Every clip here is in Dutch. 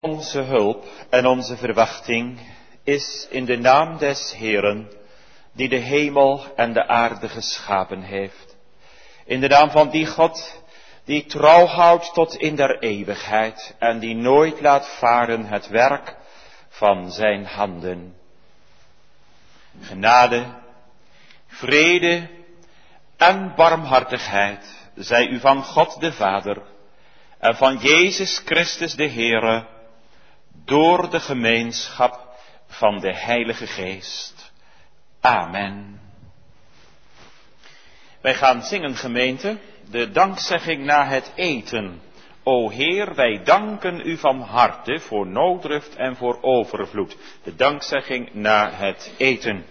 Onze hulp en onze verwachting is in de naam des Heeren, die de hemel en de aarde geschapen heeft. In de naam van die God, die trouw houdt tot in der eeuwigheid en die nooit laat varen het werk van zijn handen. Genade, vrede en barmhartigheid zij u van God de Vader en van Jezus Christus de Heere door de gemeenschap van de Heilige Geest. Amen. Wij gaan zingen gemeente, de dankzegging na het eten. O Heer, wij danken u van harte voor nooddruft en voor overvloed. De dankzegging na het eten.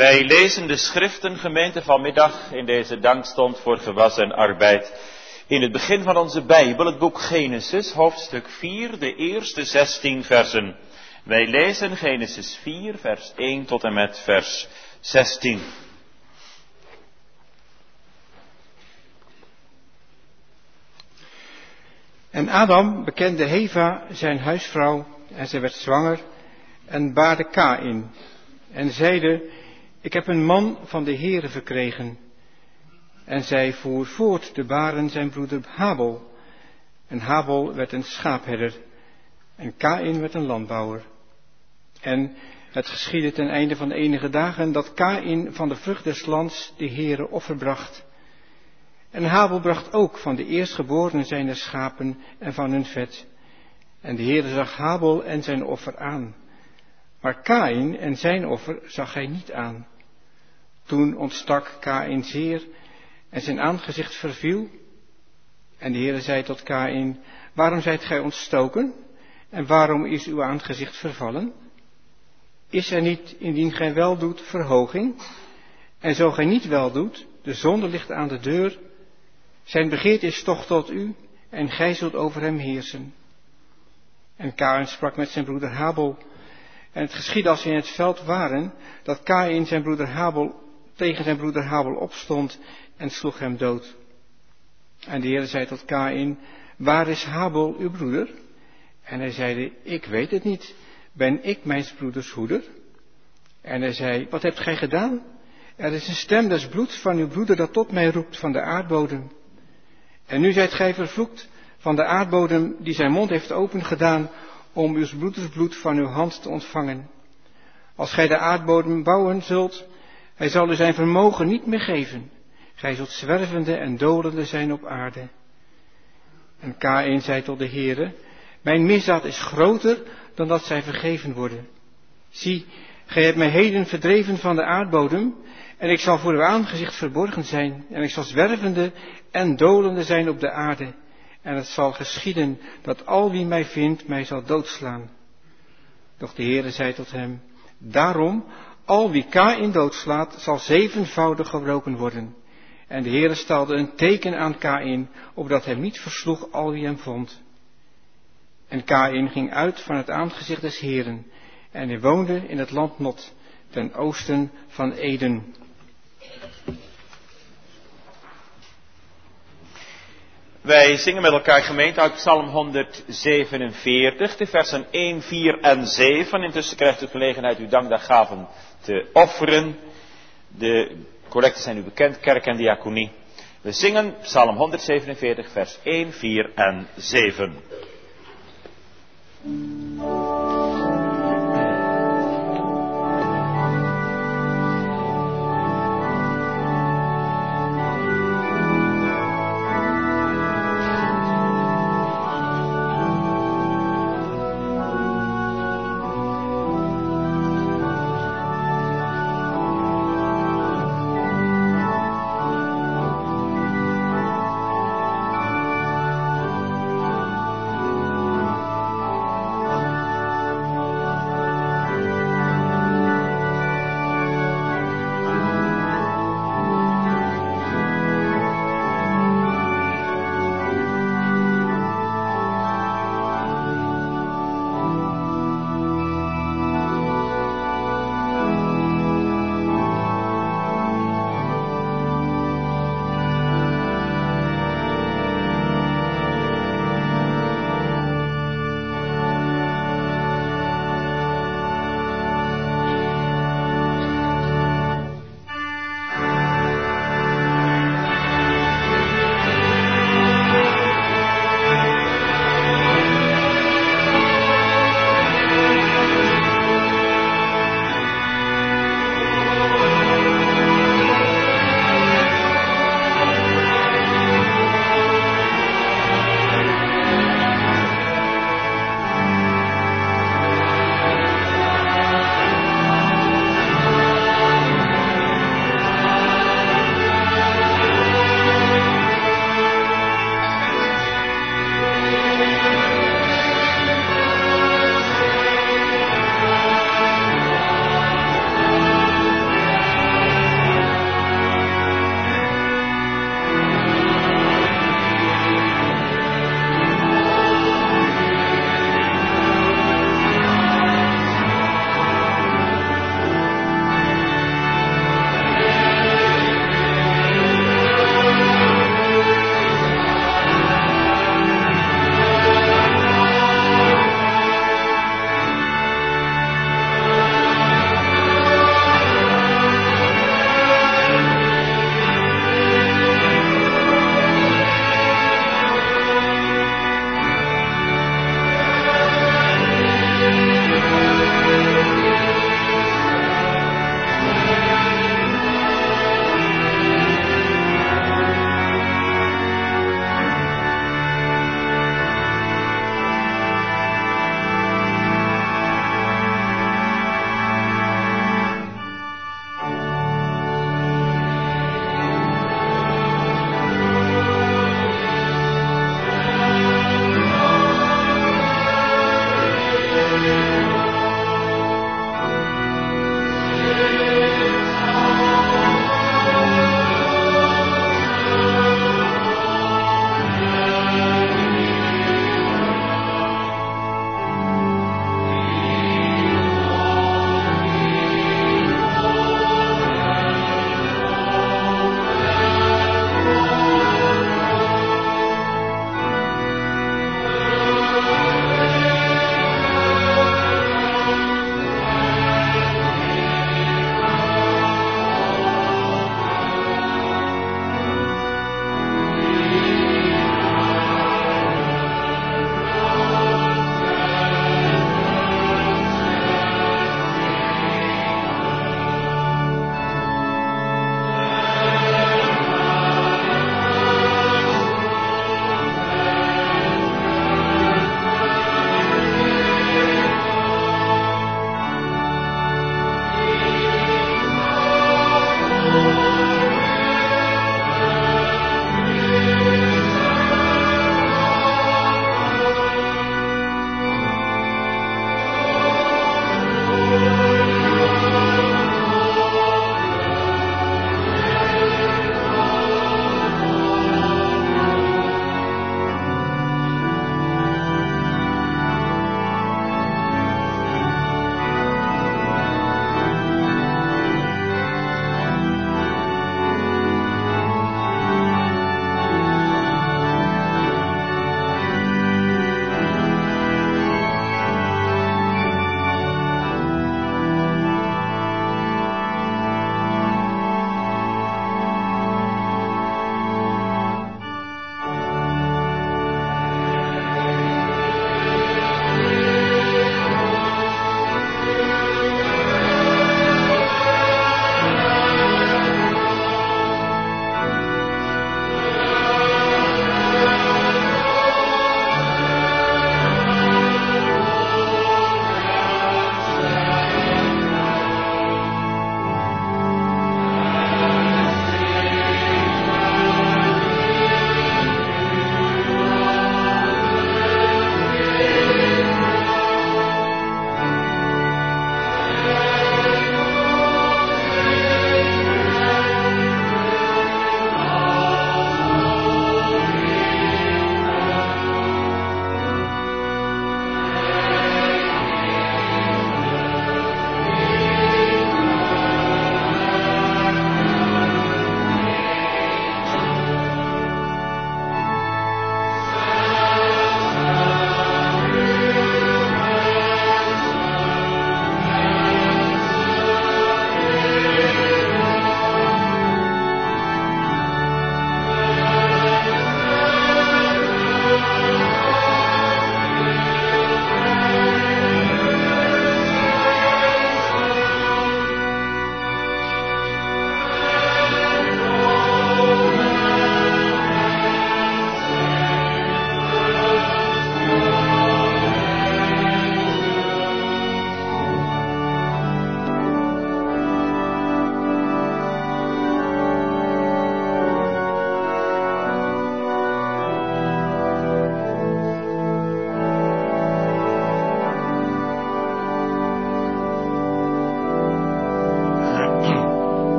Wij lezen de schriften, gemeente, vanmiddag in deze dankstond voor gewas en arbeid. In het begin van onze Bijbel, het boek Genesis, hoofdstuk 4, de eerste 16 versen. Wij lezen Genesis 4, vers 1 tot en met vers 16. En Adam bekende Heva zijn huisvrouw en zij werd zwanger en baarde Kain en zeide ik heb een man van de Heere verkregen. En zij voer voort te baren zijn broeder Habel. En Habel werd een schaapherder. En Kain werd een landbouwer. En het geschiedde ten einde van de enige dagen dat Kain van de vrucht des lands de Heere offer bracht. En Habel bracht ook van de eerstgeborenen zijn schapen en van hun vet. En de Heere zag Habel en zijn offer aan. Maar Kain en zijn offer zag hij niet aan. Toen ontstak Kain zeer en zijn aangezicht verviel. En de Heere zei tot Kain, waarom zijt gij ontstoken? En waarom is uw aangezicht vervallen? Is er niet, indien gij wel doet, verhoging? En zo gij niet wel doet, de zonde ligt aan de deur. Zijn begeerte is toch tot u, en gij zult over hem heersen. En Kain sprak met zijn broeder Habel. En het geschiedde als ze in het veld waren, dat Kain zijn broeder Habel tegen zijn broeder Habel opstond en sloeg hem dood. En de Heer zei tot Kain, waar is Habel uw broeder? En hij zeide, ik weet het niet, ben ik mijn broeders hoeder? En hij zei, wat hebt gij gedaan? Er is een stem des bloeds van uw broeder dat tot mij roept van de aardbodem. En nu zijt gij vervloekt van de aardbodem die zijn mond heeft opengedaan om uw broeders bloed van uw hand te ontvangen. Als gij de aardbodem bouwen zult, hij zal u zijn vermogen niet meer geven. Gij zult zwervende en dolende zijn op aarde. En K1 zei tot de Heere, mijn misdaad is groter dan dat zij vergeven worden. Zie, gij hebt mij heden verdreven van de aardbodem, en ik zal voor uw aangezicht verborgen zijn, en ik zal zwervende en dolende zijn op de aarde. En het zal geschieden dat al wie mij vindt mij zal doodslaan. Doch de Heere zei tot hem, daarom, al wie Kain doodslaat, zal zevenvoudig gebroken worden. En de Heere stelde een teken aan Kain, opdat hij niet versloeg al wie hem vond. En Kain ging uit van het aangezicht des Heeren, en hij woonde in het land Not, ten oosten van Eden. Wij zingen met elkaar gemeente uit Psalm 147, de versen 1, 4 en 7. Intussen krijgt u gelegenheid uw dankdaggaven te offeren. De collecten zijn u bekend, kerk en diaconie. We zingen Psalm 147, vers 1, 4 en 7.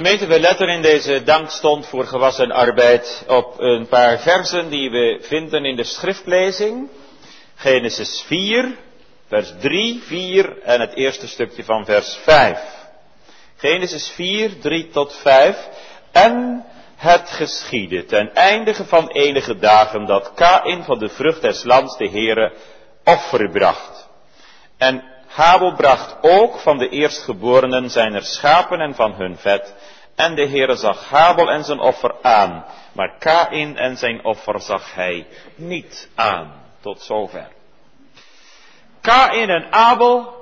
Gemeente, we letten in deze dankstond voor gewassen arbeid op een paar versen die we vinden in de schriftlezing. Genesis 4, vers 3, 4 en het eerste stukje van vers 5. Genesis 4, 3 tot 5. En het geschiedde ten eindige van enige dagen dat Kain van de vrucht des lands de Heere offer bracht. En Habel bracht ook van de eerstgeborenen zijner schapen en van hun vet. En de Heere zag Habel en zijn offer aan, maar Kain en zijn offer zag hij niet aan. Tot zover. Kain en Abel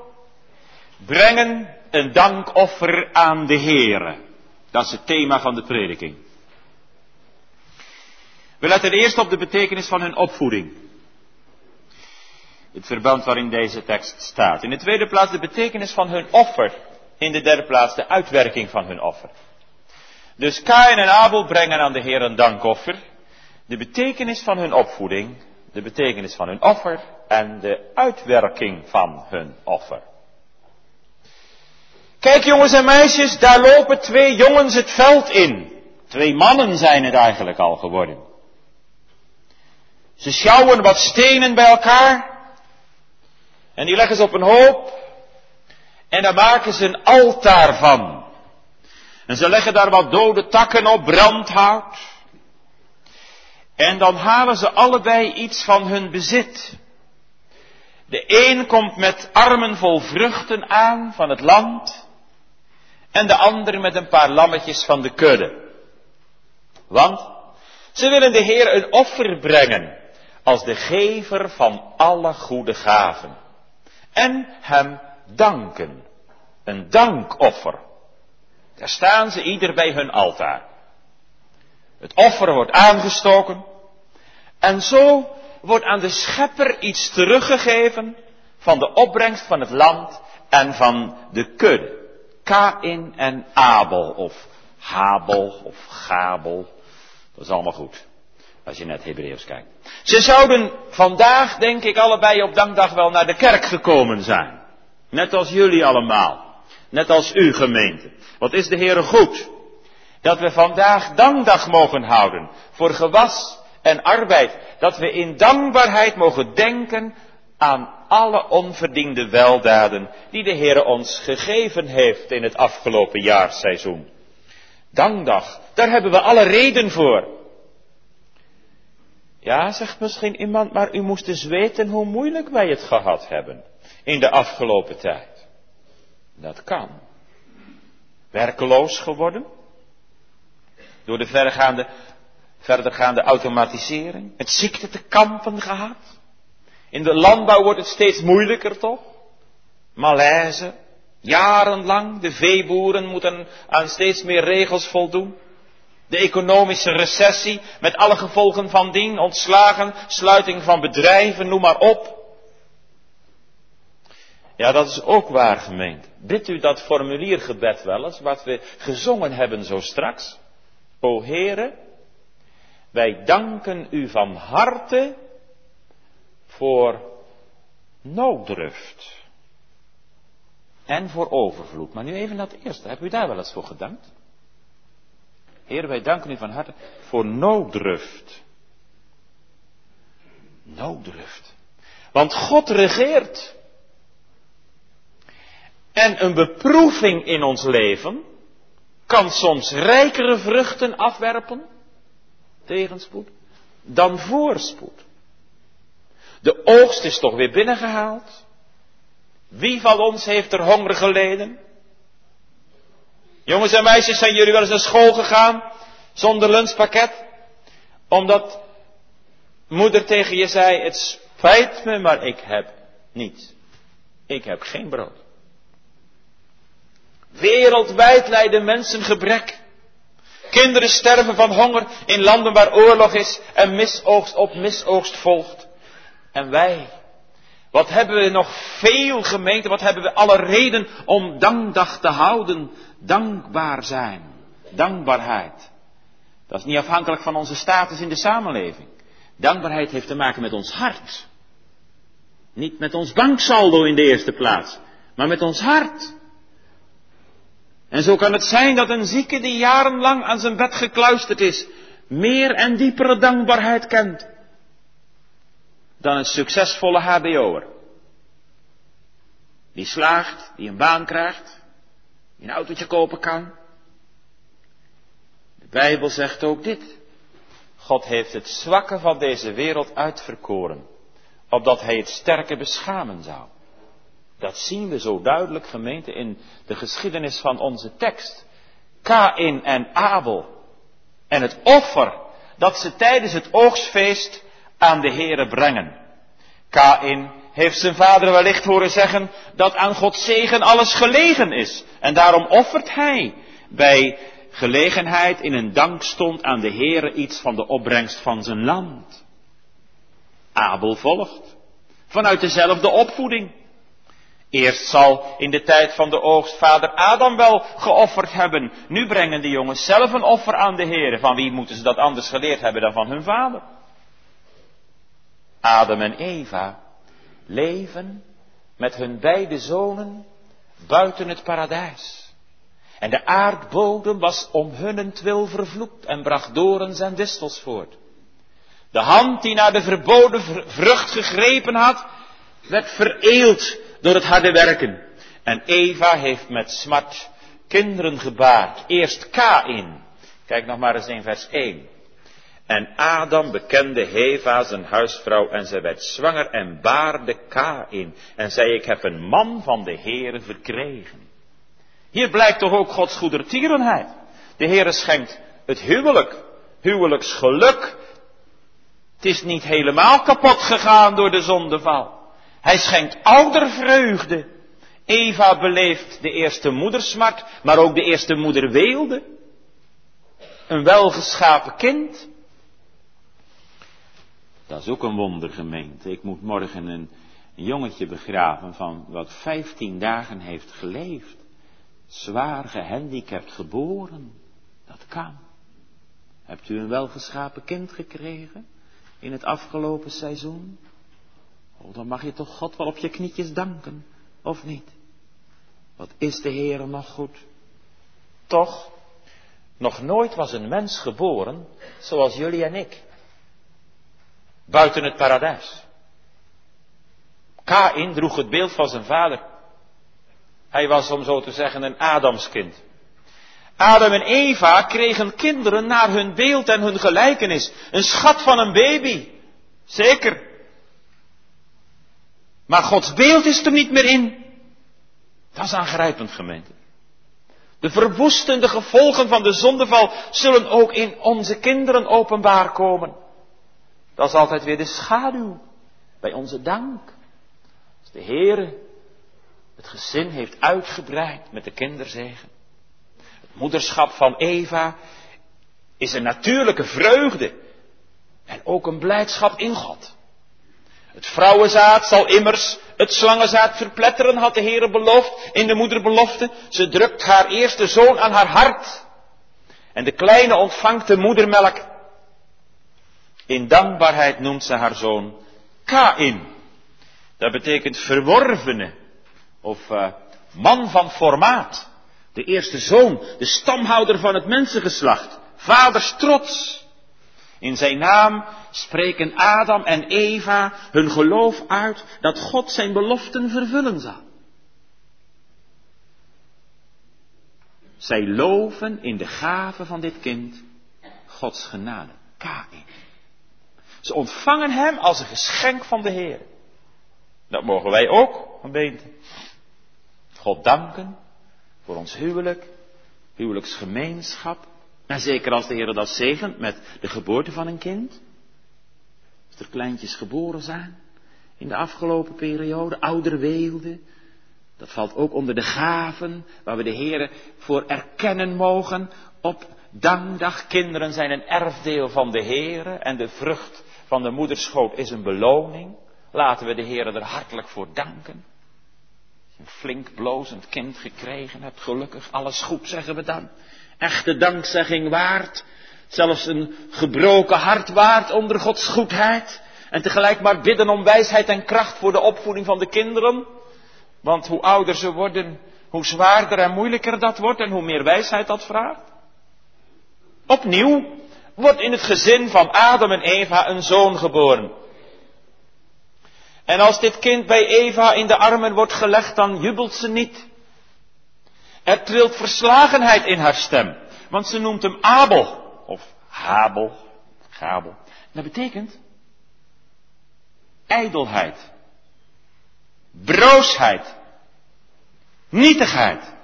brengen een dankoffer aan de Heere. Dat is het thema van de prediking. We letten eerst op de betekenis van hun opvoeding. Het verband waarin deze tekst staat. In de tweede plaats de betekenis van hun offer. In de derde plaats de uitwerking van hun offer. Dus Kain en Abel brengen aan de Heer een dankoffer. De betekenis van hun opvoeding, de betekenis van hun offer en de uitwerking van hun offer. Kijk jongens en meisjes, daar lopen twee jongens het veld in. Twee mannen zijn het eigenlijk al geworden. Ze sjouwen wat stenen bij elkaar. En die leggen ze op een hoop. En daar maken ze een altaar van. En ze leggen daar wat dode takken op, brandhout. En dan halen ze allebei iets van hun bezit. De een komt met armen vol vruchten aan van het land. En de ander met een paar lammetjes van de kudde. Want ze willen de Heer een offer brengen als de gever van alle goede gaven. En hem danken. Een dankoffer. Daar staan ze ieder bij hun altaar. Het offer wordt aangestoken. En zo wordt aan de schepper iets teruggegeven van de opbrengst van het land en van de kudde. Kain en Abel of Habel of Gabel. Dat is allemaal goed. Als je net Hebreeuws kijkt. Ze zouden vandaag, denk ik, allebei op dankdag wel naar de kerk gekomen zijn. Net als jullie allemaal. Net als u gemeente. Wat is de Heere goed? Dat we vandaag dankdag mogen houden. Voor gewas en arbeid. Dat we in dankbaarheid mogen denken aan alle onverdiende weldaden die de Heere ons gegeven heeft in het afgelopen jaarseizoen. Dankdag, daar hebben we alle reden voor. Ja, zegt misschien iemand, maar u moest eens weten hoe moeilijk wij het gehad hebben in de afgelopen tijd. Dat kan. Werkeloos geworden. Door de verdergaande, verdergaande automatisering. Met ziekte te kampen gehad. In de landbouw wordt het steeds moeilijker toch? Malaise. Jarenlang. De veeboeren moeten aan steeds meer regels voldoen. De economische recessie met alle gevolgen van dien, ontslagen, sluiting van bedrijven, noem maar op. Ja, dat is ook waar gemeend. Bidt u dat formuliergebed wel eens, wat we gezongen hebben zo straks? O Heere, wij danken u van harte voor nooddruft en voor overvloed. Maar nu even dat eerste. Heb u daar wel eens voor gedankt? Heer, wij danken u van harte voor nooddruft. Nooddruft. Want God regeert. En een beproeving in ons leven kan soms rijkere vruchten afwerpen, tegenspoed, dan voorspoed. De oogst is toch weer binnengehaald. Wie van ons heeft er honger geleden? Jongens en meisjes, zijn jullie wel eens naar school gegaan zonder lunchpakket? Omdat moeder tegen je zei, het spijt me, maar ik heb niets. Ik heb geen brood. Wereldwijd lijden mensen gebrek. Kinderen sterven van honger in landen waar oorlog is en misoogst op misoogst volgt. En wij, wat hebben we nog veel gemeenten, wat hebben we alle reden om dankdag te houden. Dankbaar zijn. Dankbaarheid. Dat is niet afhankelijk van onze status in de samenleving. Dankbaarheid heeft te maken met ons hart. Niet met ons banksaldo in de eerste plaats, maar met ons hart. En zo kan het zijn dat een zieke die jarenlang aan zijn bed gekluisterd is, meer en diepere dankbaarheid kent dan een succesvolle HBO'er. Die slaagt, die een baan krijgt, die een autootje kopen kan. De Bijbel zegt ook dit. God heeft het zwakke van deze wereld uitverkoren, opdat hij het sterke beschamen zou. Dat zien we zo duidelijk, gemeente, in de geschiedenis van onze tekst. Kain en Abel. En het offer dat ze tijdens het oogstfeest aan de Here brengen. Kain heeft zijn vader wellicht horen zeggen dat aan Gods zegen alles gelegen is. En daarom offert hij bij gelegenheid in een dankstond aan de Heere iets van de opbrengst van zijn land. Abel volgt. Vanuit dezelfde opvoeding. Eerst zal in de tijd van de oogst vader Adam wel geofferd hebben. Nu brengen de jongens zelf een offer aan de Heer. Van wie moeten ze dat anders geleerd hebben dan van hun vader? Adam en Eva leven met hun beide zonen buiten het paradijs. En de aardbodem was om hunnentwil vervloekt en bracht dorens en distels voort. De hand die naar de verboden vrucht gegrepen had, werd vereeld door het harde werken. En Eva heeft met smart kinderen gebaard. Eerst Kain. Kijk nog maar eens in vers 1. En Adam bekende Heva zijn huisvrouw en zij werd zwanger en baarde Kain. En zei ik heb een man van de Heere verkregen. Hier blijkt toch ook Gods goedertierenheid. De Heere schenkt het huwelijk, huwelijksgeluk. Het is niet helemaal kapot gegaan door de zondeval. Hij schenkt oudervreugde. Eva beleeft de eerste moedersmart, maar ook de eerste moederweelde. Een welgeschapen kind. Dat is ook een wondergemeente. Ik moet morgen een, jongetje begraven van wat vijftien dagen heeft geleefd. Zwaar gehandicapt geboren. Dat kan. Hebt u een welgeschapen kind gekregen in het afgelopen seizoen? Oh, dan mag je toch God wel op je knietjes danken, of niet? Wat is de Heer nog goed? Toch, nog nooit was een mens geboren zoals jullie en ik. Buiten het paradijs. Kain droeg het beeld van zijn vader. Hij was, om zo te zeggen, een Adamskind. Adam en Eva kregen kinderen naar hun beeld en hun gelijkenis. Een schat van een baby. Zeker. Maar Gods beeld is er niet meer in. Dat is aangrijpend, gemeente. De verwoestende gevolgen van de zondeval zullen ook in onze kinderen openbaar komen. Dat is altijd weer de schaduw bij onze dank. Als de Heer het gezin heeft uitgebreid met de kinderzegen. Het moederschap van Eva is een natuurlijke vreugde en ook een blijdschap in God. Het vrouwenzaad zal immers het slangenzaad verpletteren, had de Heere beloofd in de moederbelofte. Ze drukt haar eerste zoon aan haar hart. En de kleine ontvangt de moedermelk. In dankbaarheid noemt ze haar zoon Kain. Dat betekent verworvene of uh, man van formaat. De eerste zoon, de stamhouder van het mensengeslacht. Vaders trots. In zijn naam spreken Adam en Eva hun geloof uit dat God zijn beloften vervullen zal. Zij loven in de gave van dit kind Gods genade. Kain. Ze ontvangen hem als een geschenk van de Heer. Dat mogen wij ook, gemeente. God danken voor ons huwelijk, huwelijksgemeenschap. En zeker als de Heer dat zegent met de geboorte van een kind er kleintjes geboren zijn in de afgelopen periode, ouderweelde. Dat valt ook onder de gaven waar we de Heer voor erkennen mogen. Op dankdag, kinderen zijn een erfdeel van de Heer en de vrucht van de moederschoot is een beloning. Laten we de Heer er hartelijk voor danken. Een flink blozend kind gekregen hebt, gelukkig, alles goed zeggen we dan. Echte dankzegging waard, Zelfs een gebroken hart waard onder Gods goedheid. En tegelijk maar bidden om wijsheid en kracht voor de opvoeding van de kinderen. Want hoe ouder ze worden, hoe zwaarder en moeilijker dat wordt en hoe meer wijsheid dat vraagt? Opnieuw wordt in het gezin van Adam en Eva een zoon geboren. En als dit kind bij Eva in de armen wordt gelegd, dan jubelt ze niet. Er trilt verslagenheid in haar stem, want ze noemt hem Abel, of Habel, Gabel. Dat betekent ijdelheid, broosheid, nietigheid.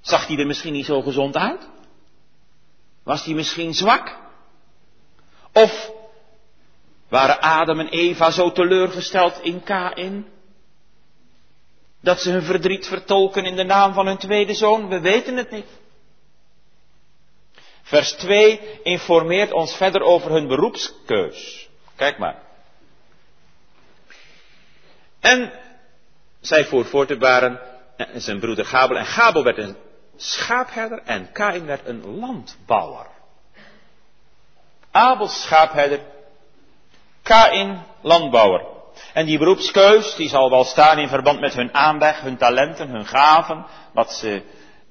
Zag hij er misschien niet zo gezond uit? Was hij misschien zwak? Of waren Adam en Eva zo teleurgesteld in Kain? Dat ze hun verdriet vertolken in de naam van hun tweede zoon? We weten het niet. Vers 2 informeert ons verder over hun beroepskeus. Kijk maar. En zij voer voort te baren zijn broeder Gabel. En Gabel werd een schaapherder en Kain werd een landbouwer. Abel schaapherdер, Kain landbouwer. En die beroepskeus, die zal wel staan in verband met hun aanleg, hun talenten, hun gaven, wat ze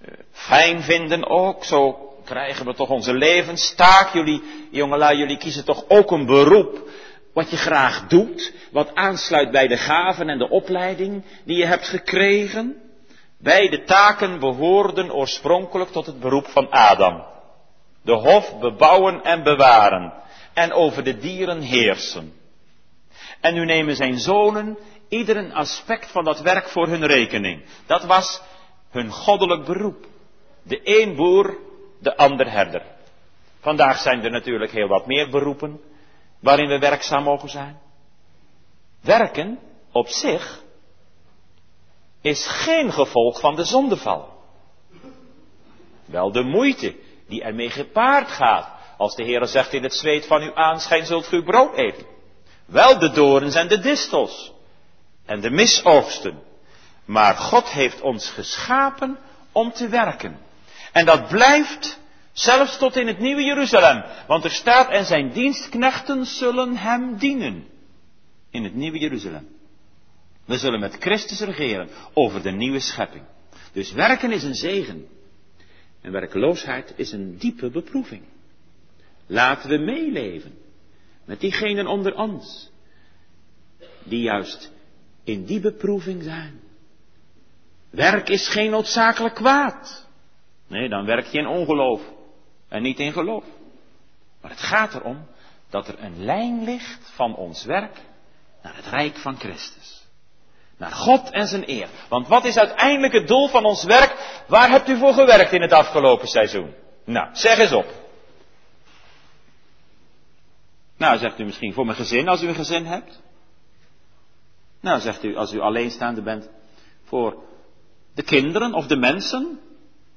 eh, fijn vinden ook. Zo krijgen we toch onze levenstaak. Jullie, jongelui, jullie kiezen toch ook een beroep wat je graag doet, wat aansluit bij de gaven en de opleiding die je hebt gekregen. Beide taken behoorden oorspronkelijk tot het beroep van Adam. De hof bebouwen en bewaren en over de dieren heersen. En nu nemen zijn zonen ieder een aspect van dat werk voor hun rekening. Dat was hun goddelijk beroep. De een boer, de ander herder. Vandaag zijn er natuurlijk heel wat meer beroepen waarin we werkzaam mogen zijn. Werken op zich is geen gevolg van de zondeval. Wel de moeite die ermee gepaard gaat. Als de Heer zegt in het zweet van uw aanschijn zult u brood eten. Wel de dorens en de distels. En de misoogsten. Maar God heeft ons geschapen om te werken. En dat blijft zelfs tot in het nieuwe Jeruzalem. Want er staat en zijn dienstknechten zullen hem dienen. In het nieuwe Jeruzalem. We zullen met Christus regeren over de nieuwe schepping. Dus werken is een zegen. En werkeloosheid is een diepe beproeving. Laten we meeleven met diegenen onder ons, die juist in die beproeving zijn. Werk is geen noodzakelijk kwaad. Nee, dan werk je in ongeloof en niet in geloof. Maar het gaat erom dat er een lijn ligt van ons werk naar het rijk van Christus. Naar God en zijn eer. Want wat is uiteindelijk het doel van ons werk? Waar hebt u voor gewerkt in het afgelopen seizoen? Nou, zeg eens op. Nou, zegt u misschien voor mijn gezin, als u een gezin hebt. Nou, zegt u, als u alleenstaande bent, voor de kinderen of de mensen.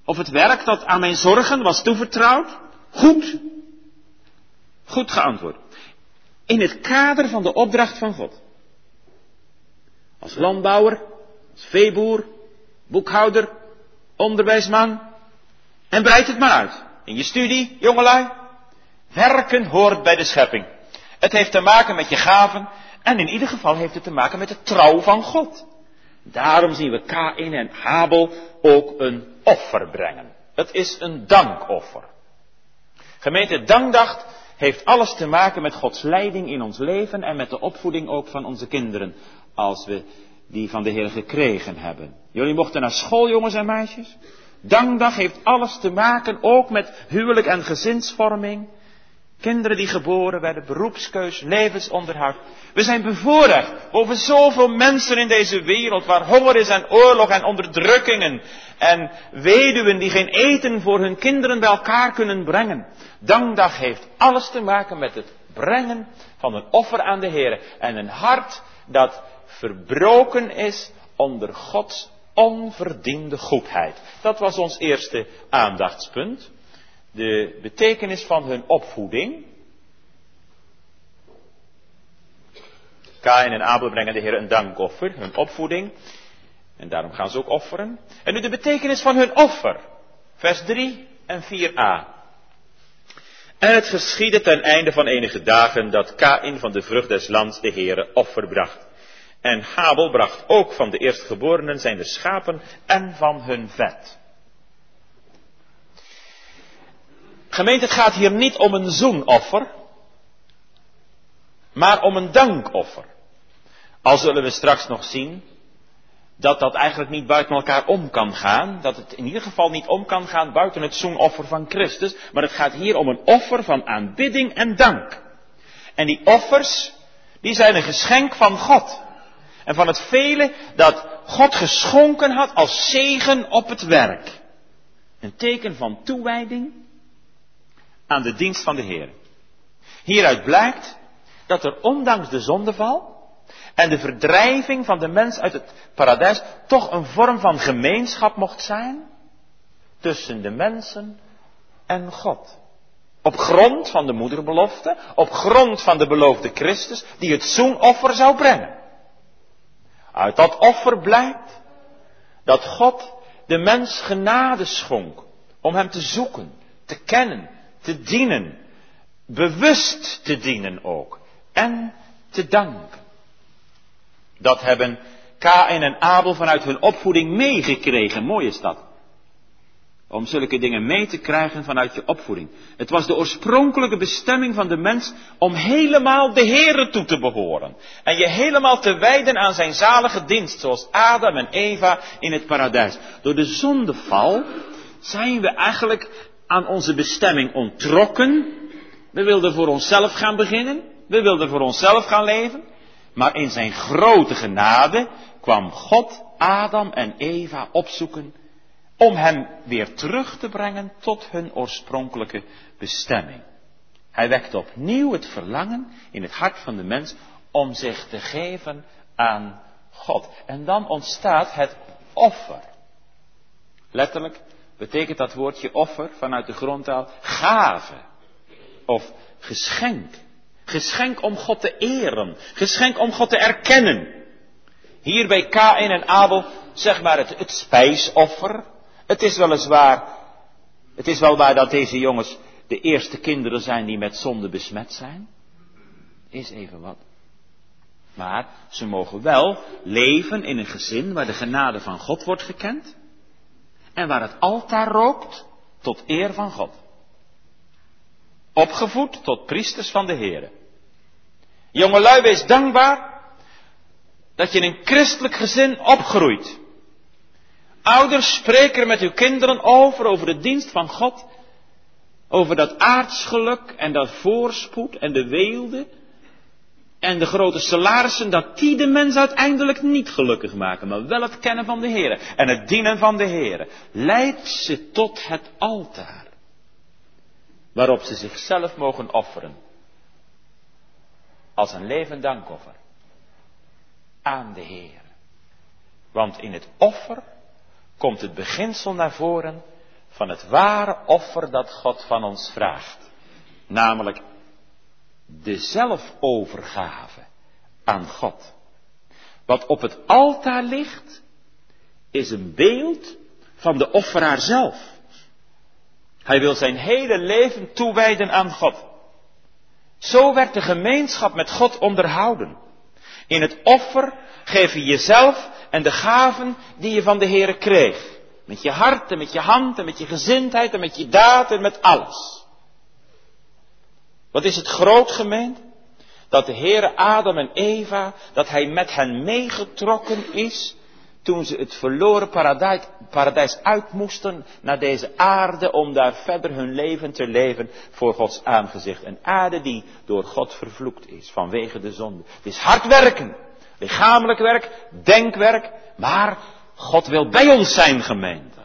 Of het werk dat aan mijn zorgen was toevertrouwd. Goed. Goed geantwoord. In het kader van de opdracht van God. Als landbouwer, als veeboer, boekhouder, onderwijsman. En breid het maar uit. In je studie, jongelui. Werken hoort bij de schepping. Het heeft te maken met je gaven. En in ieder geval heeft het te maken met de trouw van God. Daarom zien we Kain en Habel ook een offer brengen. Het is een dankoffer. Gemeente Dankdag heeft alles te maken met Gods leiding in ons leven en met de opvoeding ook van onze kinderen als we die van de Heer gekregen hebben. Jullie mochten naar school, jongens en meisjes. Dankdag heeft alles te maken ook met huwelijk en gezinsvorming. Kinderen die geboren werden, beroepskeus, levensonderhoud. We zijn bevoorrecht boven zoveel mensen in deze wereld waar honger is en oorlog en onderdrukkingen en weduwen die geen eten voor hun kinderen bij elkaar kunnen brengen. Dankdag heeft alles te maken met het brengen van een offer aan de Heer en een hart dat verbroken is onder Gods onverdiende goedheid. Dat was ons eerste aandachtspunt. De betekenis van hun opvoeding. Kain en Abel brengen de Heer een dankoffer, hun opvoeding. En daarom gaan ze ook offeren. En nu de betekenis van hun offer. Vers 3 en 4a. En het geschiedde ten einde van enige dagen dat Kain van de vrucht des lands de Heere offer bracht. En Habel bracht ook van de eerstgeborenen zijn de schapen en van hun vet. Gemeente, het gaat hier niet om een zoenoffer, maar om een dankoffer. Al zullen we straks nog zien dat dat eigenlijk niet buiten elkaar om kan gaan. Dat het in ieder geval niet om kan gaan buiten het zoenoffer van Christus. Maar het gaat hier om een offer van aanbidding en dank. En die offers, die zijn een geschenk van God. En van het vele dat God geschonken had als zegen op het werk. Een teken van toewijding aan de dienst van de Heer. Hieruit blijkt dat er ondanks de zondeval en de verdrijving van de mens uit het paradijs toch een vorm van gemeenschap mocht zijn tussen de mensen en God. Op grond van de moederbelofte, op grond van de beloofde Christus, die het zoenoffer zou brengen. Uit dat offer blijkt dat God de mens genade schonk om hem te zoeken, te kennen, te dienen, bewust te dienen ook en te danken. Dat hebben Kain en Abel vanuit hun opvoeding meegekregen. Mooi is dat. Om zulke dingen mee te krijgen vanuit je opvoeding. Het was de oorspronkelijke bestemming van de mens om helemaal de Heere toe te behoren. En je helemaal te wijden aan zijn zalige dienst, zoals Adam en Eva in het paradijs. Door de zondeval zijn we eigenlijk aan onze bestemming ontrokken. We wilden voor onszelf gaan beginnen. We wilden voor onszelf gaan leven. Maar in zijn grote genade kwam God Adam en Eva opzoeken om hem weer terug te brengen tot hun oorspronkelijke bestemming. Hij wekte opnieuw het verlangen in het hart van de mens om zich te geven aan God. En dan ontstaat het offer. Letterlijk betekent dat woordje offer vanuit de grondtaal gave of geschenk. Geschenk om God te eren. Geschenk om God te erkennen. Hier bij Kain en Abel, zeg maar het, het spijsoffer. Het is weliswaar, het is wel waar dat deze jongens de eerste kinderen zijn die met zonde besmet zijn. Is even wat. Maar ze mogen wel leven in een gezin waar de genade van God wordt gekend. En waar het altaar rookt tot eer van God. Opgevoed tot priesters van de Heer. Jongelui, wees dankbaar dat je in een christelijk gezin opgroeit. Ouders, spreek er met uw kinderen over, over de dienst van God. Over dat aardsgeluk en dat voorspoed en de weelde. En de grote salarissen, dat die de mens uiteindelijk niet gelukkig maken, maar wel het kennen van de Heer en het dienen van de Heer. Leidt ze tot het altaar, waarop ze zichzelf mogen offeren als een levend dankoffer aan de Heer. Want in het offer komt het beginsel naar voren van het ware offer dat God van ons vraagt. Namelijk de zelfovergave aan God. Wat op het altaar ligt, is een beeld van de offeraar zelf. Hij wil zijn hele leven toewijden aan God. Zo werd de gemeenschap met God onderhouden. In het offer geef je jezelf en de gaven die je van de Heere kreeg. Met je hart en met je hand en met je gezindheid en met je daad en met alles. Wat is het groot gemeend? Dat de Heere Adam en Eva, dat hij met hen meegetrokken is toen ze het verloren paradijs, paradijs uit moesten naar deze aarde om daar verder hun leven te leven voor Gods aangezicht. Een aarde die door God vervloekt is vanwege de zonde. Het is hard werken, lichamelijk werk, denkwerk, maar God wil bij ons zijn gemeente.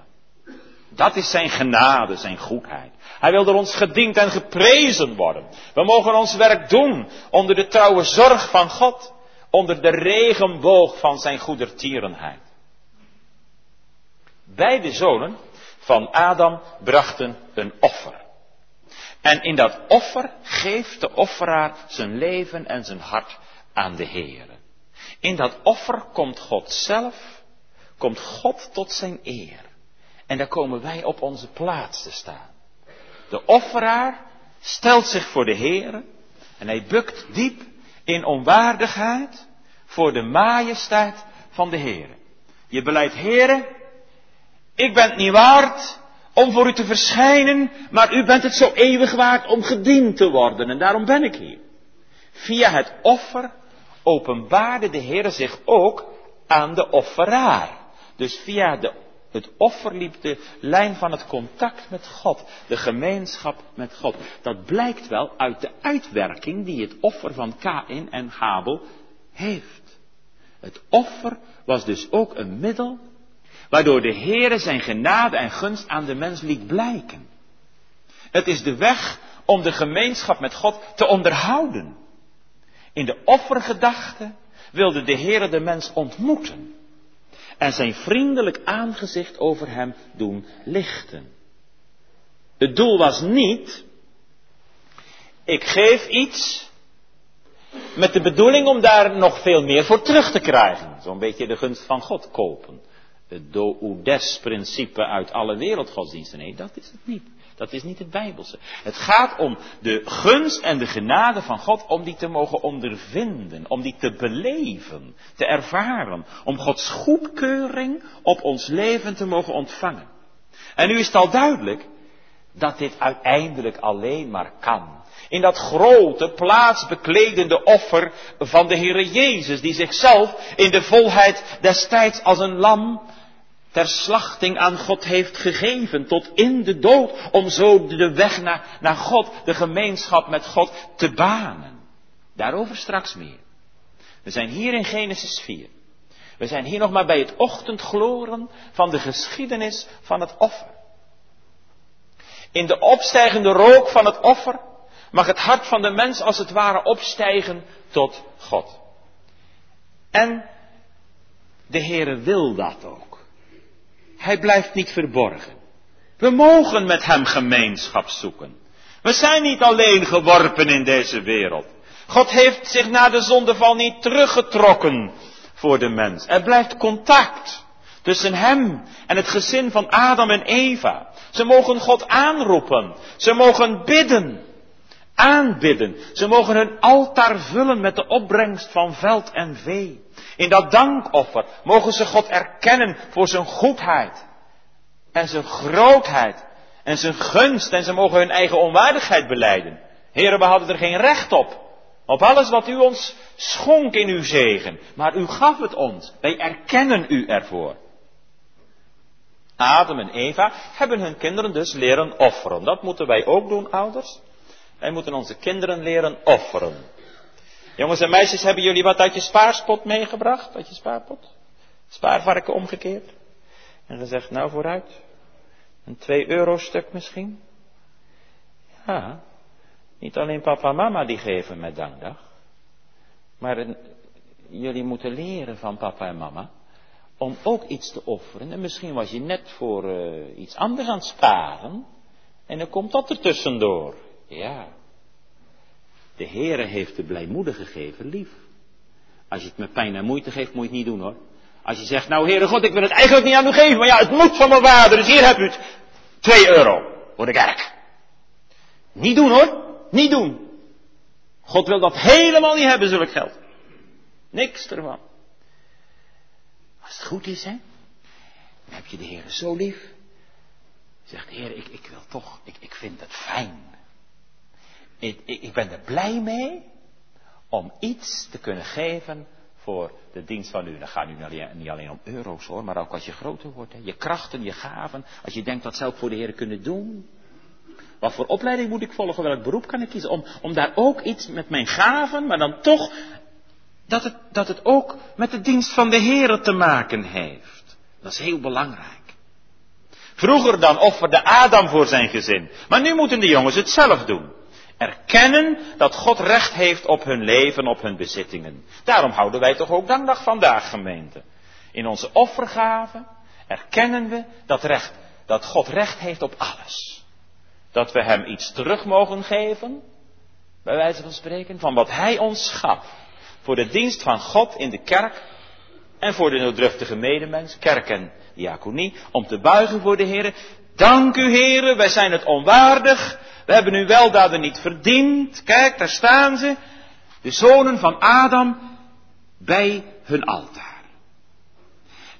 Dat is zijn genade, zijn goedheid. Hij wil door ons gediend en geprezen worden. We mogen ons werk doen onder de trouwe zorg van God, onder de regenboog van zijn goedertierenheid. Beide zonen van Adam brachten een offer. En in dat offer geeft de offeraar zijn leven en zijn hart aan de Heer. In dat offer komt God zelf, komt God tot zijn eer. En daar komen wij op onze plaats te staan. De offeraar stelt zich voor de Heer en hij bukt diep in onwaardigheid voor de majesteit van de Heer. Je beleidt, Heere, ik ben het niet waard om voor u te verschijnen, maar u bent het zo eeuwig waard om gediend te worden en daarom ben ik hier. Via het offer openbaarde de Heer zich ook aan de offeraar. Dus via de, het offer liep de lijn van het contact met God, de gemeenschap met God. Dat blijkt wel uit de uitwerking die het offer van Kain en Habel heeft. Het offer was dus ook een middel waardoor de Heere zijn genade en gunst aan de mens liet blijken. Het is de weg om de gemeenschap met God te onderhouden. In de offergedachte wilde de Heere de mens ontmoeten en zijn vriendelijk aangezicht over hem doen lichten. Het doel was niet, ik geef iets met de bedoeling om daar nog veel meer voor terug te krijgen. Zo'n beetje de gunst van God kopen. Het do-des-principe uit alle wereldgodsdiensten. Nee, dat is het niet. Dat is niet het Bijbelse. Het gaat om de gunst en de genade van God, om die te mogen ondervinden, om die te beleven, te ervaren, om Gods goedkeuring op ons leven te mogen ontvangen. En nu is het al duidelijk dat dit uiteindelijk alleen maar kan. In dat grote, plaatsbekledende offer van de Heere Jezus, die zichzelf in de volheid des tijds als een lam ter slachting aan God heeft gegeven, tot in de dood, om zo de weg naar, naar God, de gemeenschap met God, te banen. Daarover straks meer. We zijn hier in Genesis 4. We zijn hier nog maar bij het ochtendgloren van de geschiedenis van het offer. In de opstijgende rook van het offer mag het hart van de mens als het ware opstijgen tot God. En de Heere wil dat ook. Hij blijft niet verborgen. We mogen met Hem gemeenschap zoeken. We zijn niet alleen geworpen in deze wereld. God heeft zich na de zondeval niet teruggetrokken voor de mens. Er blijft contact tussen Hem en het gezin van Adam en Eva. Ze mogen God aanroepen. Ze mogen bidden. Aanbidden. Ze mogen hun altaar vullen met de opbrengst van veld en vee. In dat dankoffer mogen ze God erkennen voor zijn goedheid en zijn grootheid en zijn gunst en ze mogen hun eigen onwaardigheid beleiden. Heren, we hadden er geen recht op. Op alles wat u ons schonk in uw zegen. Maar u gaf het ons. Wij erkennen u ervoor. Adam en Eva hebben hun kinderen dus leren offeren. Dat moeten wij ook doen, ouders. Wij moeten onze kinderen leren offeren. Jongens en meisjes, hebben jullie wat uit je spaarspot meegebracht? Uit je spaarpot? Spaarvarken omgekeerd? En gezegd, nou vooruit. Een 2 euro stuk misschien? Ja, niet alleen papa en mama die geven met dankdag. Maar jullie moeten leren van papa en mama om ook iets te offeren. En misschien was je net voor uh, iets anders aan het sparen. En dan komt dat er tussendoor. Ja, de Heere heeft de blijmoedige gegeven lief. Als je het met pijn en moeite geeft, moet je het niet doen hoor. Als je zegt, nou Heere God, ik wil het eigenlijk niet aan u geven, maar ja, het moet van mijn vader, dus hier heb u het. Twee euro voor de kerk. Niet doen hoor, niet doen. God wil dat helemaal niet hebben, zulk geld. Niks ervan. Als het goed is, hè, dan heb je de Heer zo lief. Zegt, Heer, ik, ik wil toch, ik, ik vind het fijn ik, ik ben er blij mee om iets te kunnen geven voor de dienst van u. Dan gaat nu niet alleen om euro's hoor, maar ook als je groter wordt. Je krachten, je gaven. Als je denkt, wat ik voor de Heer kunnen doen? Wat voor opleiding moet ik volgen? Welk beroep kan ik kiezen? Om, om daar ook iets met mijn gaven, maar dan toch dat het, dat het ook met de dienst van de Heer te maken heeft. Dat is heel belangrijk. Vroeger dan offerde Adam voor zijn gezin. Maar nu moeten de jongens het zelf doen. Erkennen dat God recht heeft op hun leven, op hun bezittingen. Daarom houden wij toch ook dankdag vandaag, gemeente. In onze offergave erkennen we dat, recht, dat God recht heeft op alles. Dat we Hem iets terug mogen geven, bij wijze van spreken, van wat Hij ons gaf. Voor de dienst van God in de kerk en voor de nooddruftige medemens, kerk en diaconie, om te buigen voor de Heer. Dank u, Heere, wij zijn het onwaardig, we hebben uw weldaden niet verdiend. Kijk, daar staan ze. De zonen van Adam, bij hun altaar.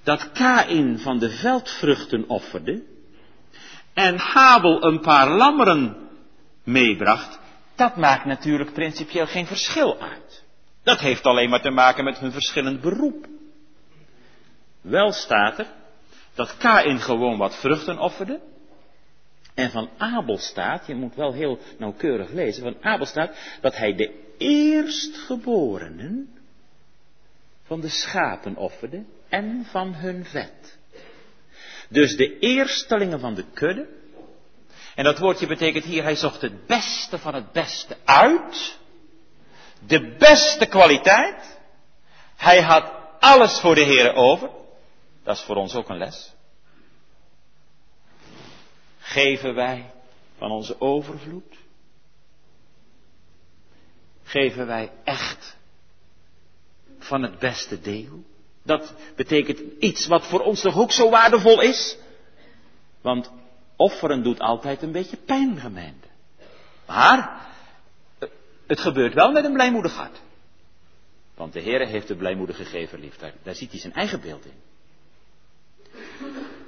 Dat Kain van de veldvruchten offerde en Habel een paar lammeren meebracht, dat maakt natuurlijk principieel geen verschil uit. Dat heeft alleen maar te maken met hun verschillend beroep. Wel staat er dat Kain gewoon wat vruchten offerde. En van Abel staat, je moet wel heel nauwkeurig lezen, van Abel staat dat hij de eerstgeborenen van de schapen offerde en van hun vet. Dus de eerstelingen van de kudde. En dat woordje betekent hier, hij zocht het beste van het beste uit. De beste kwaliteit. Hij had alles voor de Heer over. Dat is voor ons ook een les. Geven wij van onze overvloed? Geven wij echt van het beste deel? Dat betekent iets wat voor ons toch ook zo waardevol is? Want offeren doet altijd een beetje pijn, gemeente. Maar het gebeurt wel met een blijmoedig hart. Want de Heer heeft de blijmoedige gegeven lief. Daar ziet hij zijn eigen beeld in.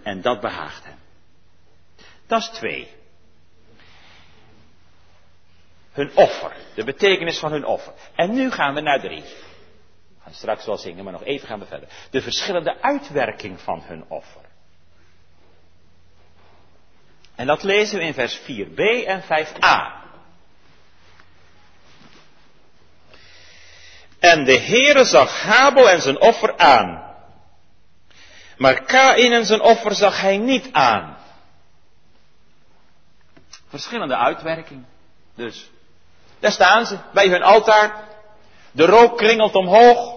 En dat behaagt hem. Dat is twee. Hun offer. De betekenis van hun offer. En nu gaan we naar drie. We gaan straks wel zingen, maar nog even gaan we verder. De verschillende uitwerking van hun offer. En dat lezen we in vers 4b en 5a. En de Heere zag Habel en zijn offer aan. Maar Kain en zijn offer zag hij niet aan. Verschillende uitwerking. Dus. Daar staan ze, bij hun altaar. De rook kringelt omhoog.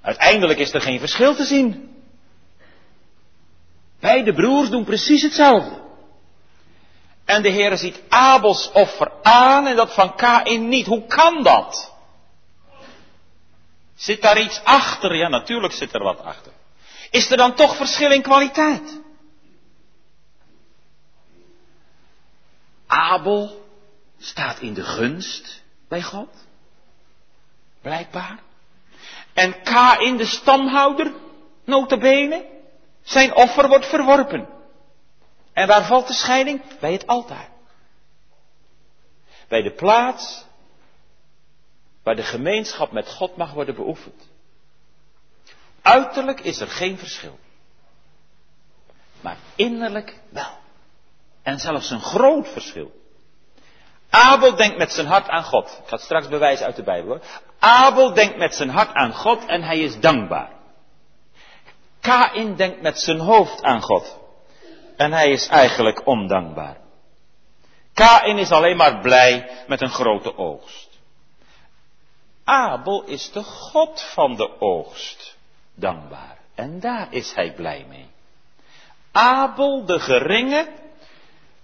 Uiteindelijk is er geen verschil te zien. Beide broers doen precies hetzelfde. En de Heer ziet Abels offer aan en dat van Kain niet. Hoe kan dat? Zit daar iets achter? Ja, natuurlijk zit er wat achter. Is er dan toch verschil in kwaliteit? Abel staat in de gunst bij God. Blijkbaar. En Kain, de stamhouder, notabene, zijn offer wordt verworpen. En waar valt de scheiding? Bij het altaar. Bij de plaats waar de gemeenschap met God mag worden beoefend. Uiterlijk is er geen verschil. Maar innerlijk wel. En zelfs een groot verschil. Abel denkt met zijn hart aan God. Ik ga straks bewijzen uit de Bijbel hoor. Abel denkt met zijn hart aan God en hij is dankbaar. Kain denkt met zijn hoofd aan God. En hij is eigenlijk ondankbaar. Kain is alleen maar blij met een grote oogst. Abel is de God van de oogst dankbaar. En daar is hij blij mee. Abel, de geringe,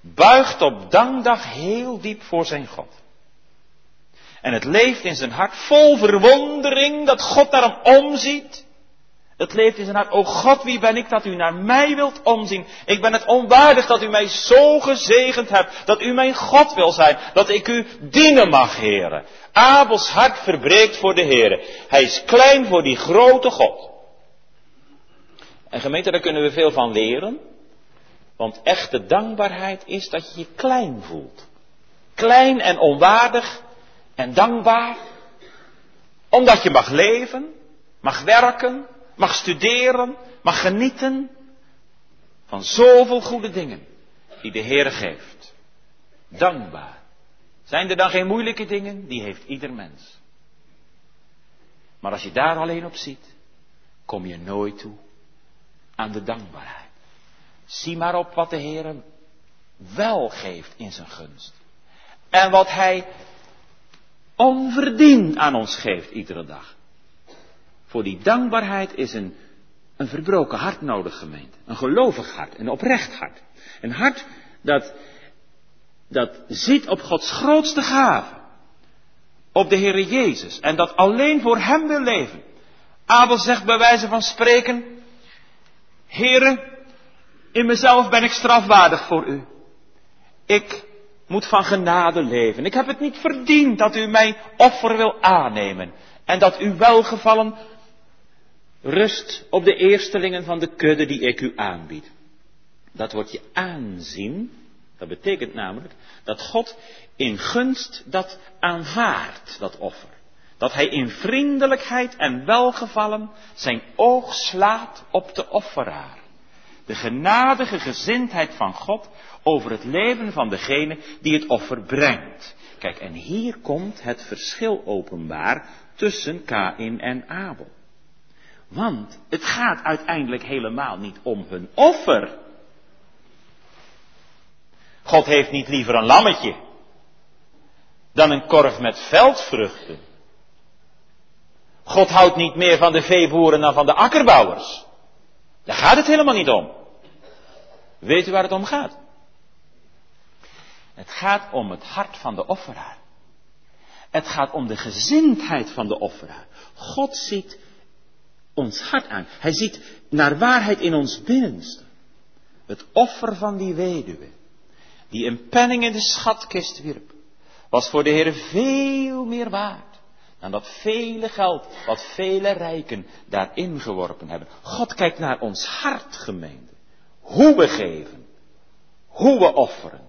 buigt op dankdag heel diep voor zijn God. En het leeft in zijn hart vol verwondering dat God naar hem omziet. Het leeft in zijn hart, o God, wie ben ik dat u naar mij wilt omzien? Ik ben het onwaardig dat u mij zo gezegend hebt, dat u mijn God wil zijn, dat ik u dienen mag, heren. Abels hart verbreekt voor de heren. Hij is klein voor die grote God. En gemeente, daar kunnen we veel van leren. Want echte dankbaarheid is dat je je klein voelt. Klein en onwaardig en dankbaar. Omdat je mag leven, mag werken, mag studeren, mag genieten van zoveel goede dingen die de Heer geeft. Dankbaar. Zijn er dan geen moeilijke dingen? Die heeft ieder mens. Maar als je daar alleen op ziet, kom je nooit toe aan de dankbaarheid. Zie maar op wat de Heer wel geeft in zijn gunst. En wat Hij onverdiend aan ons geeft iedere dag. Voor die dankbaarheid is een, een verbroken hart nodig, gemeente. Een gelovig hart, een oprecht hart. Een hart dat, dat ziet op Gods grootste gave. Op de Heere Jezus. En dat alleen voor Hem wil leven. Abel zegt bij wijze van spreken, Heere, in mezelf ben ik strafwaardig voor u. Ik moet van genade leven. Ik heb het niet verdiend dat u mijn offer wil aannemen. En dat uw welgevallen rust op de eerstelingen van de kudde die ik u aanbied. Dat wordt je aanzien. Dat betekent namelijk dat God in gunst dat aanvaardt, dat offer. Dat hij in vriendelijkheid en welgevallen zijn oog slaat op de offeraar. De genadige gezindheid van God over het leven van degene die het offer brengt. Kijk, en hier komt het verschil openbaar tussen Kain en Abel. Want het gaat uiteindelijk helemaal niet om hun offer. God heeft niet liever een lammetje dan een korf met veldvruchten. God houdt niet meer van de veeboeren dan van de akkerbouwers. Daar gaat het helemaal niet om. Weet u waar het om gaat? Het gaat om het hart van de offeraar. Het gaat om de gezindheid van de offeraar. God ziet ons hart aan. Hij ziet naar waarheid in ons binnenste. Het offer van die weduwe, die een penning in de schatkist wierp, was voor de Heer veel meer waard dan dat vele geld wat vele rijken daarin geworpen hebben. God kijkt naar ons hart, gemeente. Hoe we geven, hoe we offeren.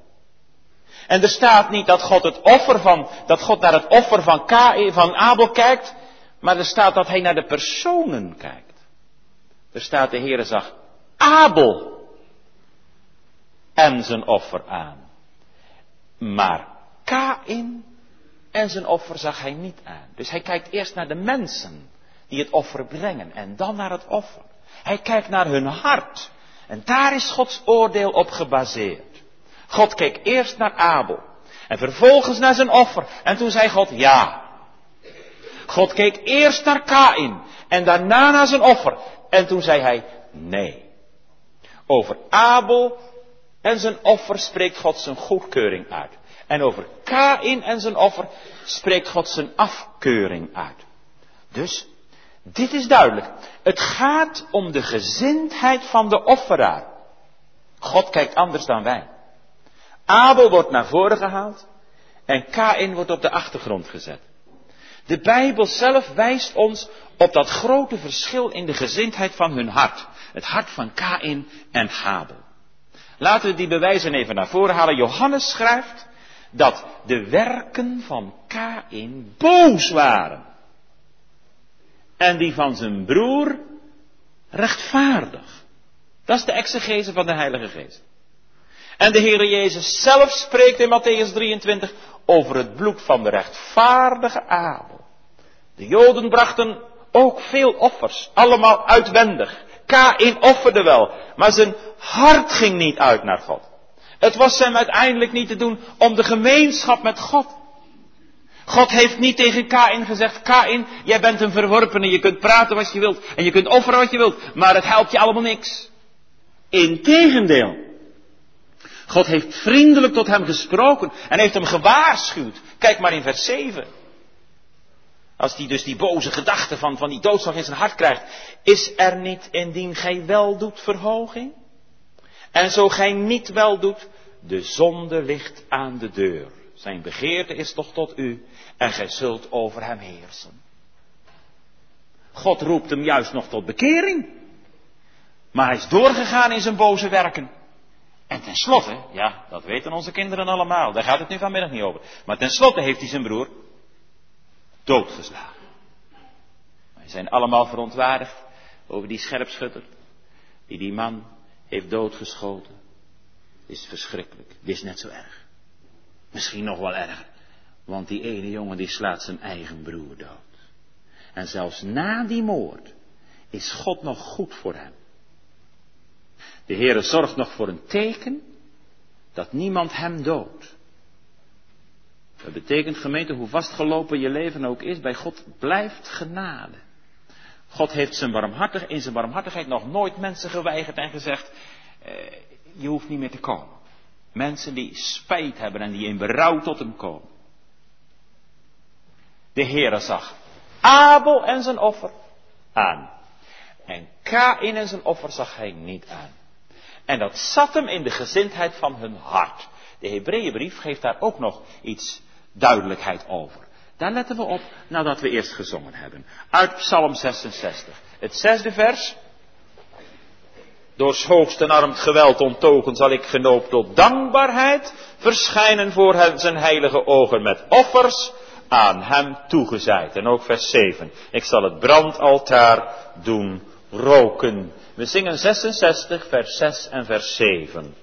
En er staat niet dat God het offer van, dat God naar het offer van, K, van Abel kijkt, maar er staat dat hij naar de personen kijkt. Er staat de Heere zag Abel en zijn offer aan. Maar Kain en zijn offer zag hij niet aan. Dus hij kijkt eerst naar de mensen die het offer brengen en dan naar het offer. Hij kijkt naar hun hart. En daar is Gods oordeel op gebaseerd. God keek eerst naar Abel en vervolgens naar zijn offer. En toen zei God ja. God keek eerst naar Kain en daarna naar zijn offer. En toen zei hij nee. Over Abel en zijn offer spreekt God zijn goedkeuring uit. En over Kain en zijn offer spreekt God zijn afkeuring uit. Dus, dit is duidelijk. Het gaat om de gezindheid van de offeraar. God kijkt anders dan wij. Abel wordt naar voren gehaald en Kain wordt op de achtergrond gezet. De Bijbel zelf wijst ons op dat grote verschil in de gezindheid van hun hart. Het hart van Kain en Habel. Laten we die bewijzen even naar voren halen. Johannes schrijft dat de werken van Kain boos waren. En die van zijn broer rechtvaardig. Dat is de exegese van de Heilige Geest. En de Heere Jezus zelf spreekt in Matthäus 23 over het bloed van de rechtvaardige Abel. De Joden brachten ook veel offers, allemaal uitwendig. Kain offerde wel, maar zijn hart ging niet uit naar God. Het was hem uiteindelijk niet te doen om de gemeenschap met God. God heeft niet tegen Kain gezegd, Kain, jij bent een verworpene, je kunt praten wat je wilt en je kunt offeren wat je wilt, maar het helpt je allemaal niks. Integendeel. God heeft vriendelijk tot hem gesproken en heeft hem gewaarschuwd. Kijk maar in vers 7. Als hij dus die boze gedachte van, van die doodslag in zijn hart krijgt. Is er niet indien gij wel doet verhoging? En zo gij niet wel doet, de zonde ligt aan de deur. Zijn begeerte is toch tot u en gij zult over hem heersen. God roept hem juist nog tot bekering. Maar hij is doorgegaan in zijn boze werken. En tenslotte, ja, dat weten onze kinderen allemaal, daar gaat het nu vanmiddag niet over. Maar tenslotte heeft hij zijn broer doodgeslagen. Wij zijn allemaal verontwaardigd over die scherpschutter, die die man heeft doodgeschoten. Is verschrikkelijk. Dit is net zo erg. Misschien nog wel erger. Want die ene jongen die slaat zijn eigen broer dood. En zelfs na die moord is God nog goed voor hem. De Heere zorgt nog voor een teken dat niemand hem doodt. Dat betekent gemeente, hoe vastgelopen je leven ook is, bij God blijft genade. God heeft zijn barmhartig, in zijn barmhartigheid nog nooit mensen geweigerd en gezegd, eh, je hoeft niet meer te komen. Mensen die spijt hebben en die in berouw tot hem komen. De Heere zag Abel en zijn offer aan. En Kain en zijn offer zag hij niet aan. En dat zat hem in de gezindheid van hun hart. De Hebreeënbrief geeft daar ook nog iets duidelijkheid over. Daar letten we op nadat we eerst gezongen hebben. Uit Psalm 66. Het zesde vers. Door hoogst en arm geweld onttogen zal ik genoopt tot dankbaarheid verschijnen voor zijn heilige ogen met offers aan hem toegezaaid. En ook vers 7. Ik zal het brandaltaar doen roken. We zingen 66, vers 6 en vers 7.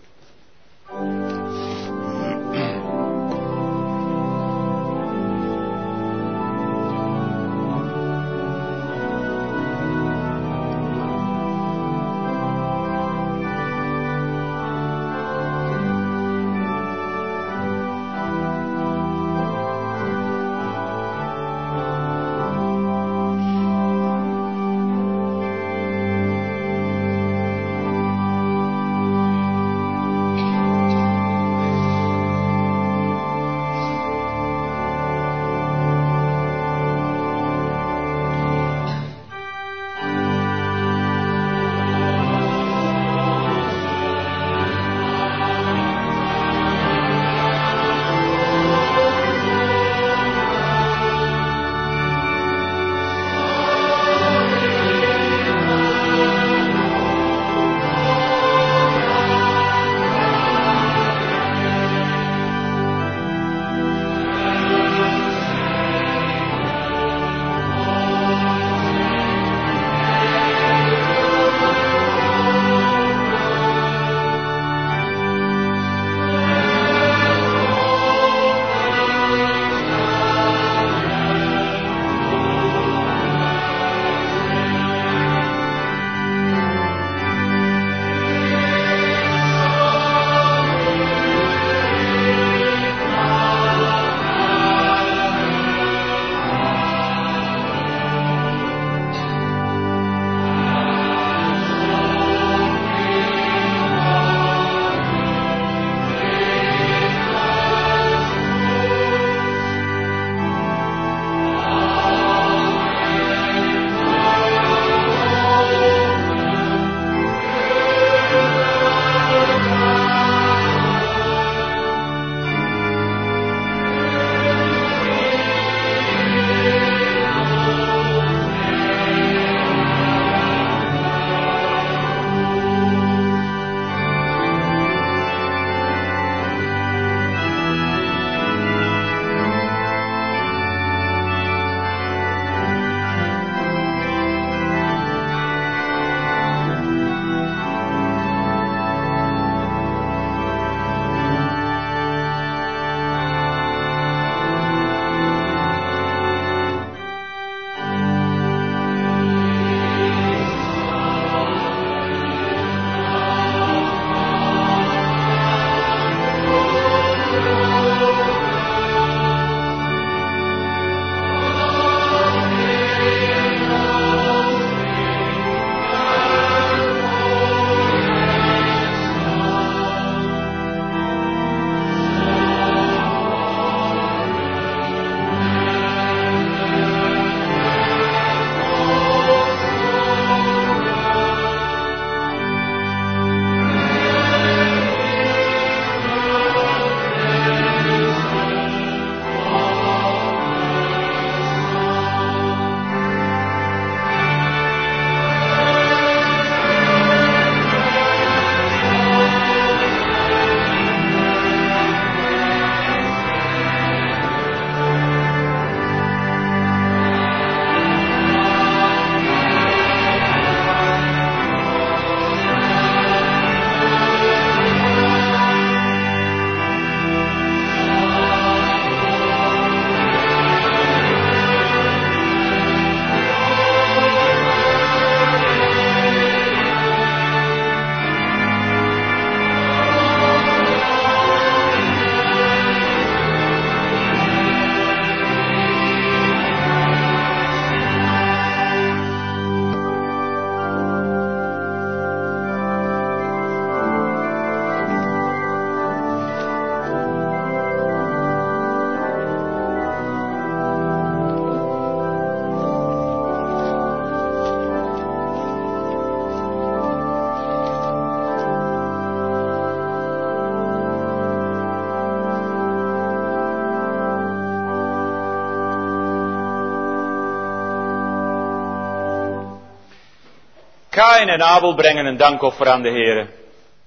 En Abel brengen een dankoffer aan de Heer.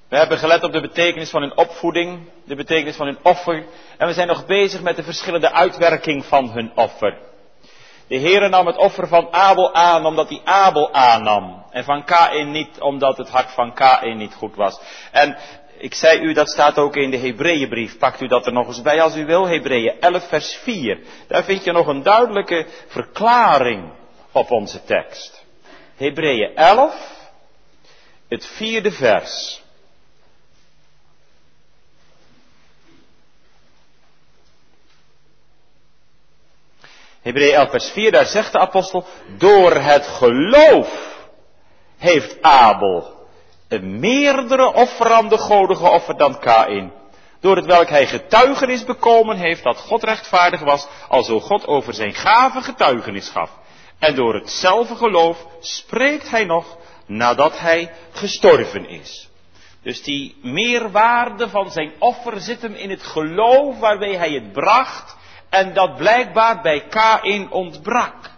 We hebben gelet op de betekenis van hun opvoeding, de betekenis van hun offer. En we zijn nog bezig met de verschillende uitwerking van hun offer. De Heere nam het offer van Abel aan omdat hij Abel aannam. En van Kain niet omdat het hart van Kain niet goed was. En ik zei u, dat staat ook in de Hebreeënbrief. Pakt u dat er nog eens bij als u wil. Hebreeën 11 vers 4. Daar vind je nog een duidelijke verklaring op onze tekst. Hebreeën 11, het vierde vers. Hebreeën 11 vers 4, daar zegt de apostel, door het geloof heeft Abel een meerdere offer aan de goden geofferd dan Kain. Door het welk hij getuigenis bekomen heeft dat God rechtvaardig was, alzo God over zijn gave getuigenis gaf. En door hetzelfde geloof spreekt hij nog nadat hij gestorven is. Dus die meerwaarde van zijn offer zit hem in het geloof waarmee hij het bracht en dat blijkbaar bij Kain ontbrak.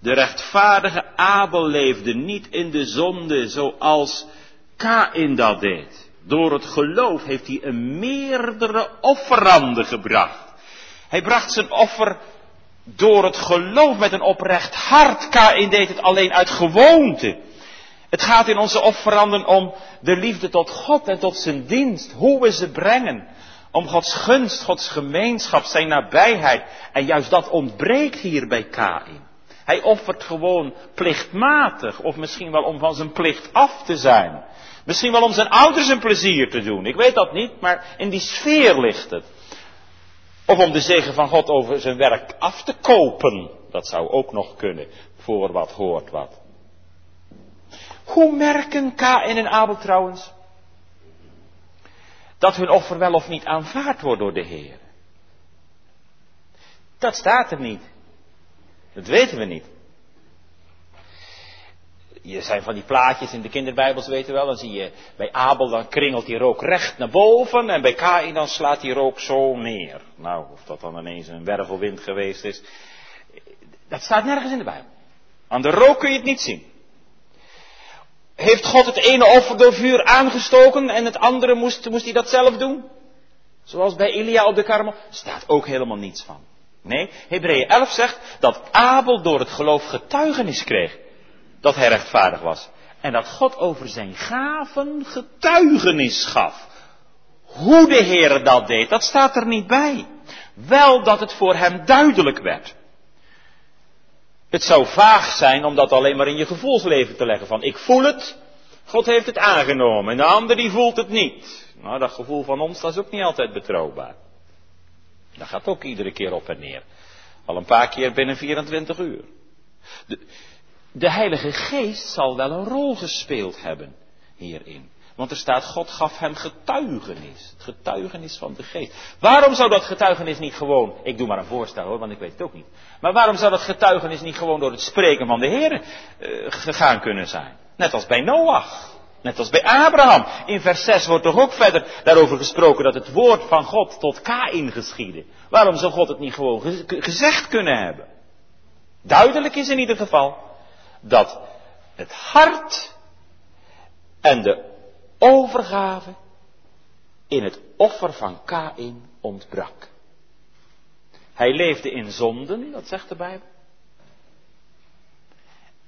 De rechtvaardige Abel leefde niet in de zonde zoals Kain dat deed. Door het geloof heeft hij een meerdere offerande gebracht. Hij bracht zijn offer door het geloof met een oprecht hart. Kain deed het alleen uit gewoonte. Het gaat in onze offeranden om de liefde tot God en tot zijn dienst. Hoe we ze brengen. Om Gods gunst, Gods gemeenschap, zijn nabijheid. En juist dat ontbreekt hier bij Kain. Hij offert gewoon plichtmatig, of misschien wel om van zijn plicht af te zijn. Misschien wel om zijn ouders een plezier te doen. Ik weet dat niet, maar in die sfeer ligt het. Of om de zegen van God over zijn werk af te kopen. Dat zou ook nog kunnen, voor wat hoort wat. Hoe merken Kain en Abel trouwens dat hun offer wel of niet aanvaard wordt door de Heer? Dat staat er niet. Dat weten we niet. Je zijn van die plaatjes in de kinderbijbels, weten wel. Dan zie je bij Abel, dan kringelt die rook recht naar boven. En bij Kain, dan slaat die rook zo neer. Nou, of dat dan ineens een wervelwind geweest is. Dat staat nergens in de Bijbel. Aan de rook kun je het niet zien. Heeft God het ene offer door vuur aangestoken en het andere moest, moest hij dat zelf doen? Zoals bij Elia op de karmel. Staat ook helemaal niets van. Nee, Hebreeën 11 zegt dat Abel door het geloof getuigenis kreeg dat hij rechtvaardig was. En dat God over zijn gaven getuigenis gaf. Hoe de Heer dat deed, dat staat er niet bij. Wel dat het voor hem duidelijk werd. Het zou vaag zijn om dat alleen maar in je gevoelsleven te leggen. Van ik voel het, God heeft het aangenomen. En de ander die voelt het niet. Nou, dat gevoel van ons, dat is ook niet altijd betrouwbaar. Dat gaat ook iedere keer op en neer. Al een paar keer binnen 24 uur. De, de Heilige Geest zal wel een rol gespeeld hebben hierin. Want er staat, God gaf hem getuigenis. Het getuigenis van de geest. Waarom zou dat getuigenis niet gewoon, ik doe maar een voorstel hoor, want ik weet het ook niet. Maar waarom zou dat getuigenis niet gewoon door het spreken van de Heer uh, gegaan kunnen zijn? Net als bij Noach. Net als bij Abraham. In vers 6 wordt toch ook verder daarover gesproken dat het woord van God tot Kain geschiedde. Waarom zou God het niet gewoon gezegd kunnen hebben? Duidelijk is in ieder geval dat het hart en de overgave in het offer van Kain ontbrak. Hij leefde in zonden, dat zegt de Bijbel.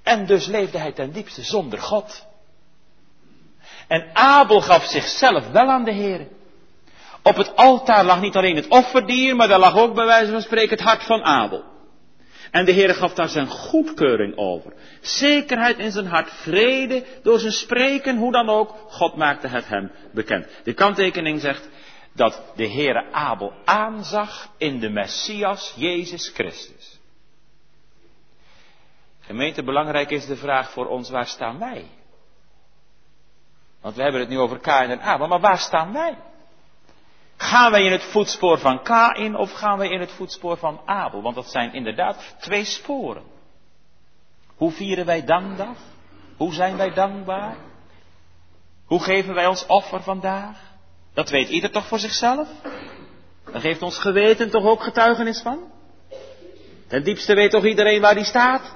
En dus leefde hij ten diepste zonder God. En Abel gaf zichzelf wel aan de Heer. Op het altaar lag niet alleen het offerdier, maar daar lag ook bij wijze van spreken het hart van Abel. En de Heer gaf daar zijn goedkeuring over. Zekerheid in zijn hart, vrede door zijn spreken, hoe dan ook. God maakte het hem bekend. De kanttekening zegt dat de Heere Abel aanzag in de Messias Jezus Christus. Gemeente, belangrijk is de vraag voor ons, waar staan wij? Want we hebben het nu over Kain en Abel, maar waar staan wij? Gaan wij in het voetspoor van Kain of gaan wij in het voetspoor van Abel? Want dat zijn inderdaad twee sporen. Hoe vieren wij dankdag? Hoe zijn wij dankbaar? Hoe geven wij ons offer vandaag? Dat weet ieder toch voor zichzelf? Daar geeft ons geweten toch ook getuigenis van? Ten diepste weet toch iedereen waar die staat?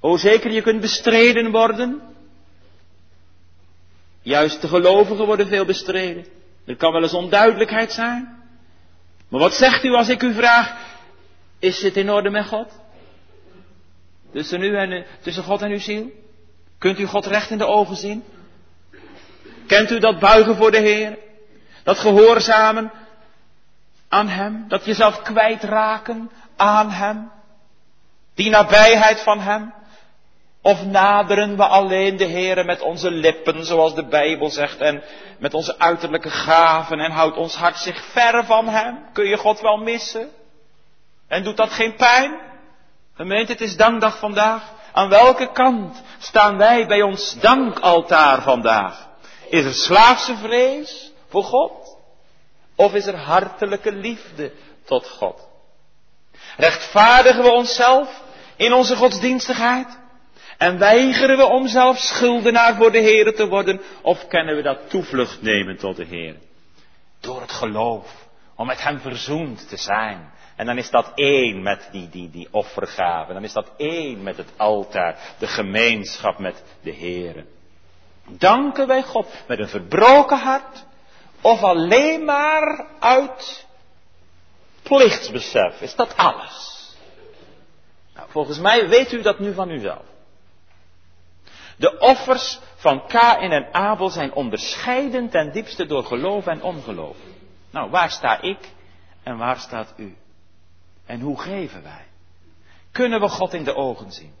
O zeker, je kunt bestreden worden. Juist de gelovigen worden veel bestreden. Er kan wel eens onduidelijkheid zijn. Maar wat zegt u als ik u vraag, is het in orde met God? Tussen u en, tussen God en uw ziel? Kunt u God recht in de ogen zien? Kent u dat buigen voor de Heer? Dat gehoorzamen aan Hem? Dat jezelf kwijtraken aan Hem? Die nabijheid van Hem? Of naderen we alleen de Heere met onze lippen, zoals de Bijbel zegt, en met onze uiterlijke gaven en houdt ons hart zich ver van Hem? Kun je God wel missen? En doet dat geen pijn? Gemeente, het is dankdag vandaag. Aan welke kant staan wij bij ons dankaltaar vandaag? Is er slaafse vrees voor God? Of is er hartelijke liefde tot God? Rechtvaardigen we onszelf in onze godsdienstigheid? En weigeren we om zelf schuldenaar voor de Heer te worden? Of kennen we dat toevlucht nemen tot de Heer? Door het geloof, om met Hem verzoend te zijn. En dan is dat één met die, die, die offergave. Dan is dat één met het altaar, de gemeenschap met de Heer. Danken wij God met een verbroken hart? Of alleen maar uit plichtsbesef? Is dat alles? Nou, volgens mij weet u dat nu van uzelf. De offers van Kain en Abel zijn onderscheiden ten diepste door geloof en ongeloof. Nou, waar sta ik en waar staat u? En hoe geven wij? Kunnen we God in de ogen zien?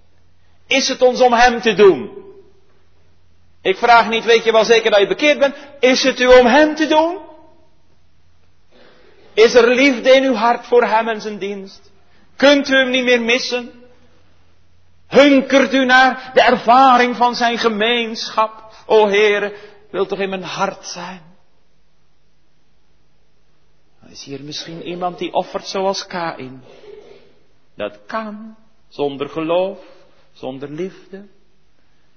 Is het ons om Hem te doen? Ik vraag niet, weet je wel zeker dat je bekeerd bent? Is het u om Hem te doen? Is er liefde in uw hart voor Hem en zijn dienst? Kunt u Hem niet meer missen? Hunkert u naar de ervaring van zijn gemeenschap? O Heere, wil toch in mijn hart zijn? Is hier misschien iemand die offert zoals Kain? Dat kan, zonder geloof, zonder liefde,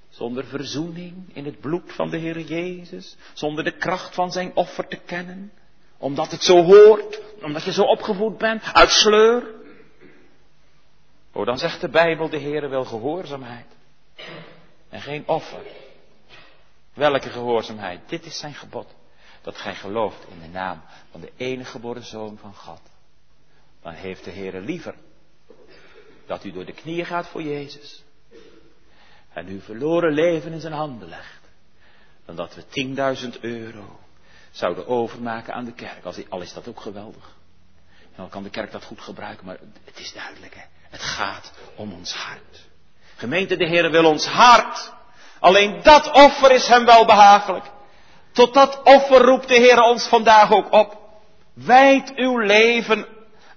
zonder verzoening in het bloed van de Heer Jezus, zonder de kracht van zijn offer te kennen, omdat het zo hoort, omdat je zo opgevoed bent, uit sleur. Oh, dan zegt de Bijbel, de Heere wil gehoorzaamheid. En geen offer. Welke gehoorzaamheid? Dit is zijn gebod. Dat gij gelooft in de naam van de enige geboren Zoon van God. Dan heeft de Heere liever dat u door de knieën gaat voor Jezus. En uw verloren leven in zijn handen legt. Dan dat we 10.000 euro zouden overmaken aan de kerk. Al is dat ook geweldig. En dan kan de kerk dat goed gebruiken, maar het is duidelijk hè. Het gaat om ons hart. Gemeente, de Heer wil ons hart. Alleen dat offer is hem wel behagelijk. Tot dat offer roept de Heer ons vandaag ook op. Wijd uw leven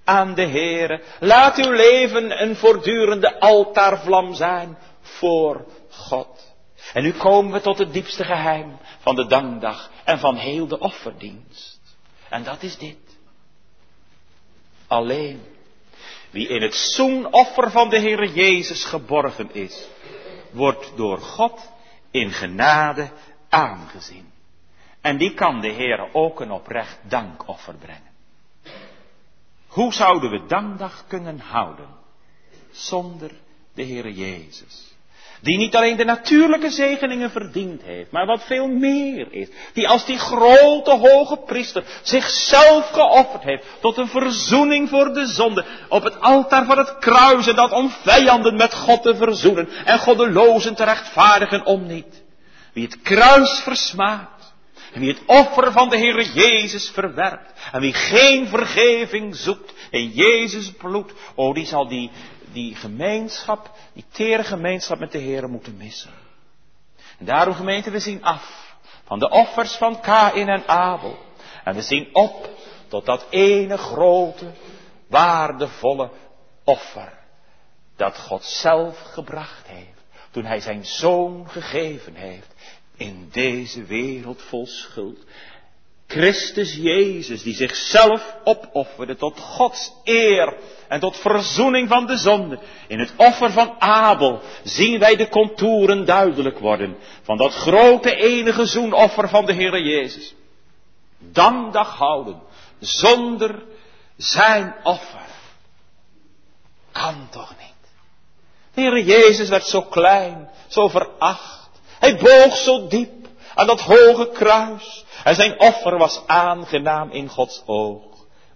aan de Heer. Laat uw leven een voortdurende altaarvlam zijn voor God. En nu komen we tot het diepste geheim van de dankdag en van heel de offerdienst. En dat is dit. Alleen wie in het zoenoffer van de Heer Jezus geborgen is, wordt door God in genade aangezien. En die kan de Heer ook een oprecht dankoffer brengen. Hoe zouden we dankdag kunnen houden zonder de Heer Jezus? Die niet alleen de natuurlijke zegeningen verdiend heeft, maar wat veel meer is. Die als die grote hoge priester zichzelf geofferd heeft tot een verzoening voor de zonde. Op het altaar van het kruis en dat om vijanden met God te verzoenen en goddelozen te rechtvaardigen om niet. Wie het kruis versmaakt en wie het offer van de Heer Jezus verwerpt en wie geen vergeving zoekt in Jezus bloed, oh die zal die die gemeenschap, die tere gemeenschap met de Heer moeten missen. En daarom gemeente, we zien af van de offers van Kain en Abel. En we zien op tot dat ene grote, waardevolle offer. Dat God zelf gebracht heeft. Toen hij zijn zoon gegeven heeft. In deze wereld vol schuld. Christus Jezus, die zichzelf opofferde tot Gods eer en tot verzoening van de zonde. In het offer van Abel zien wij de contouren duidelijk worden van dat grote enige zoenoffer van de Heer Jezus. Dankdag houden zonder zijn offer. Kan toch niet. De Heer Jezus werd zo klein, zo veracht. Hij boog zo diep aan dat hoge kruis. En zijn offer was aangenaam in Gods oog.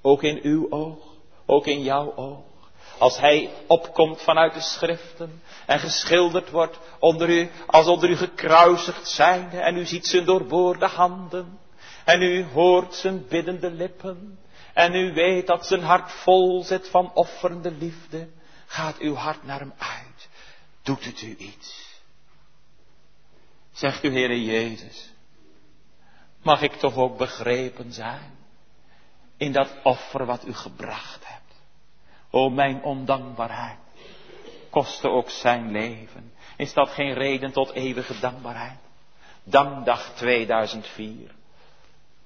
Ook in uw oog, ook in jouw oog. Als hij opkomt vanuit de schriften en geschilderd wordt onder u, als onder u gekruisigd zijnde en u ziet zijn doorboorde handen en u hoort zijn biddende lippen en u weet dat zijn hart vol zit van offerende liefde, gaat uw hart naar hem uit. Doet het u iets? Zegt u, Heere Jezus, mag ik toch ook begrepen zijn in dat offer wat u gebracht hebt? O mijn ondankbaarheid, kostte ook zijn leven. Is dat geen reden tot eeuwige dankbaarheid? Dankdag 2004.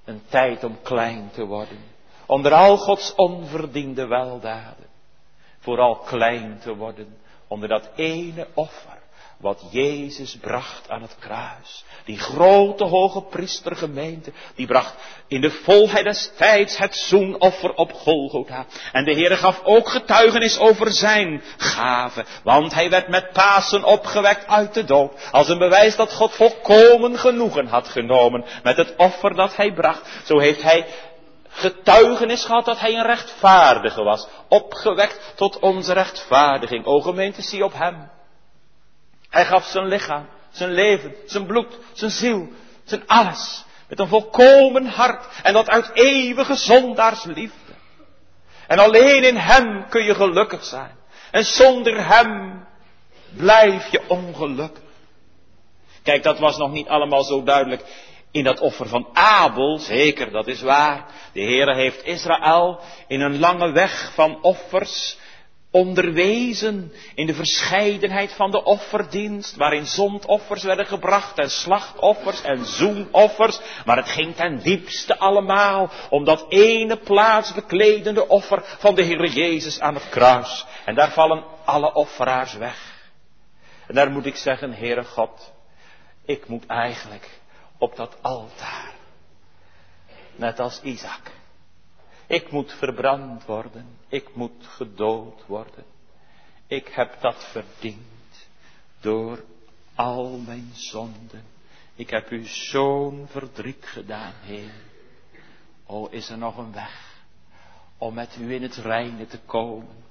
Een tijd om klein te worden. Onder al Gods onverdiende weldaden. Vooral klein te worden onder dat ene offer wat Jezus bracht aan het kruis. Die grote hoge priestergemeente, die bracht in de volheid des tijds het zoenoffer op Golgotha. En de Heere gaf ook getuigenis over zijn gave, want hij werd met Pasen opgewekt uit de dood, als een bewijs dat God volkomen genoegen had genomen met het offer dat hij bracht. Zo heeft hij getuigenis gehad dat hij een rechtvaardige was, opgewekt tot onze rechtvaardiging. O gemeente, zie op hem. Hij gaf zijn lichaam, zijn leven, zijn bloed, zijn ziel, zijn alles. Met een volkomen hart. En dat uit eeuwige zondaarsliefde. En alleen in hem kun je gelukkig zijn. En zonder hem blijf je ongelukkig. Kijk, dat was nog niet allemaal zo duidelijk in dat offer van Abel. Zeker, dat is waar. De Heere heeft Israël in een lange weg van offers onderwezen in de verscheidenheid van de offerdienst, waarin zondoffers werden gebracht en slachtoffers en zoenoffers, maar het ging ten diepste allemaal om dat ene plaatsbekledende offer van de Heer Jezus aan het kruis. En daar vallen alle offeraars weg. En daar moet ik zeggen, Heere God, ik moet eigenlijk op dat altaar, net als Isaac, ik moet verbrand worden. Ik moet gedood worden. Ik heb dat verdiend door al mijn zonden. Ik heb u zo'n verdriet gedaan, Heer. O, is er nog een weg om met u in het reine te komen?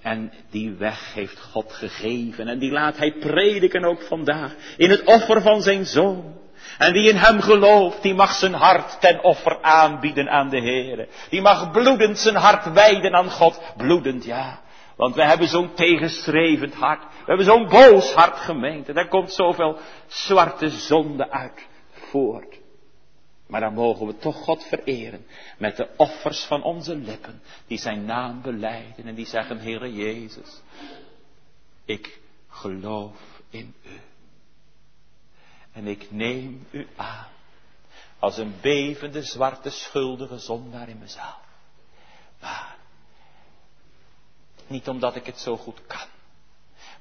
En die weg heeft God gegeven en die laat Hij prediken ook vandaag in het offer van zijn zoon. En wie in hem gelooft, die mag zijn hart ten offer aanbieden aan de Heer. Die mag bloedend zijn hart wijden aan God. Bloedend, ja. Want we hebben zo'n tegenstrevend hart. We hebben zo'n boos hart gemeend. En daar komt zoveel zwarte zonde uit voort. Maar dan mogen we toch God vereren met de offers van onze lippen, die zijn naam beleiden en die zeggen, Heere Jezus, ik geloof in u. En ik neem u aan. Als een bevende zwarte schuldige zondaar in mezelf. Maar. Niet omdat ik het zo goed kan.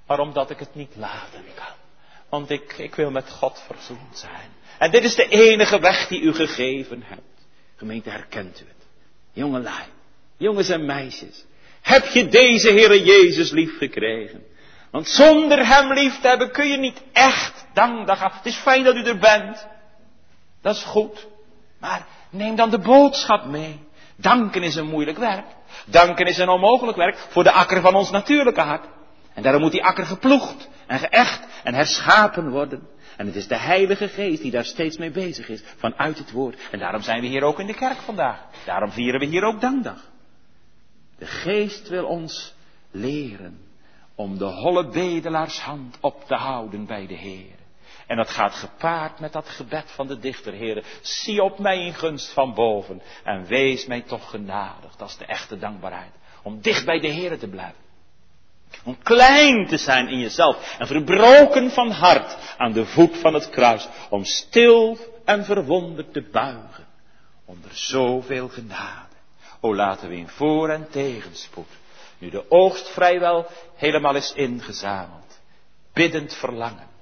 Maar omdat ik het niet laten kan. Want ik, ik wil met God verzoend zijn. En dit is de enige weg die u gegeven hebt. Gemeente, herkent u het? Jongelui, jongens en meisjes. Heb je deze Heere Jezus lief gekregen? Want zonder hem lief te hebben kun je niet echt dankdag af. Het is fijn dat u er bent. Dat is goed. Maar neem dan de boodschap mee. Danken is een moeilijk werk. Danken is een onmogelijk werk voor de akker van ons natuurlijke hart. En daarom moet die akker geploegd en geëcht en herschapen worden. En het is de Heilige Geest die daar steeds mee bezig is, vanuit het woord. En daarom zijn we hier ook in de kerk vandaag. Daarom vieren we hier ook dankdag. De Geest wil ons leren om de holle bedelaarshand op te houden bij de Heer. En dat gaat gepaard met dat gebed van de dichter, Heer. Zie op mij in gunst van boven en wees mij toch genadig. Dat is de echte dankbaarheid. Om dicht bij de Heer te blijven. Om klein te zijn in jezelf en verbroken van hart aan de voet van het kruis. Om stil en verwonderd te buigen onder zoveel genade. O laten we in voor- en tegenspoed nu de oogst vrijwel helemaal is ingezameld, biddend verlangen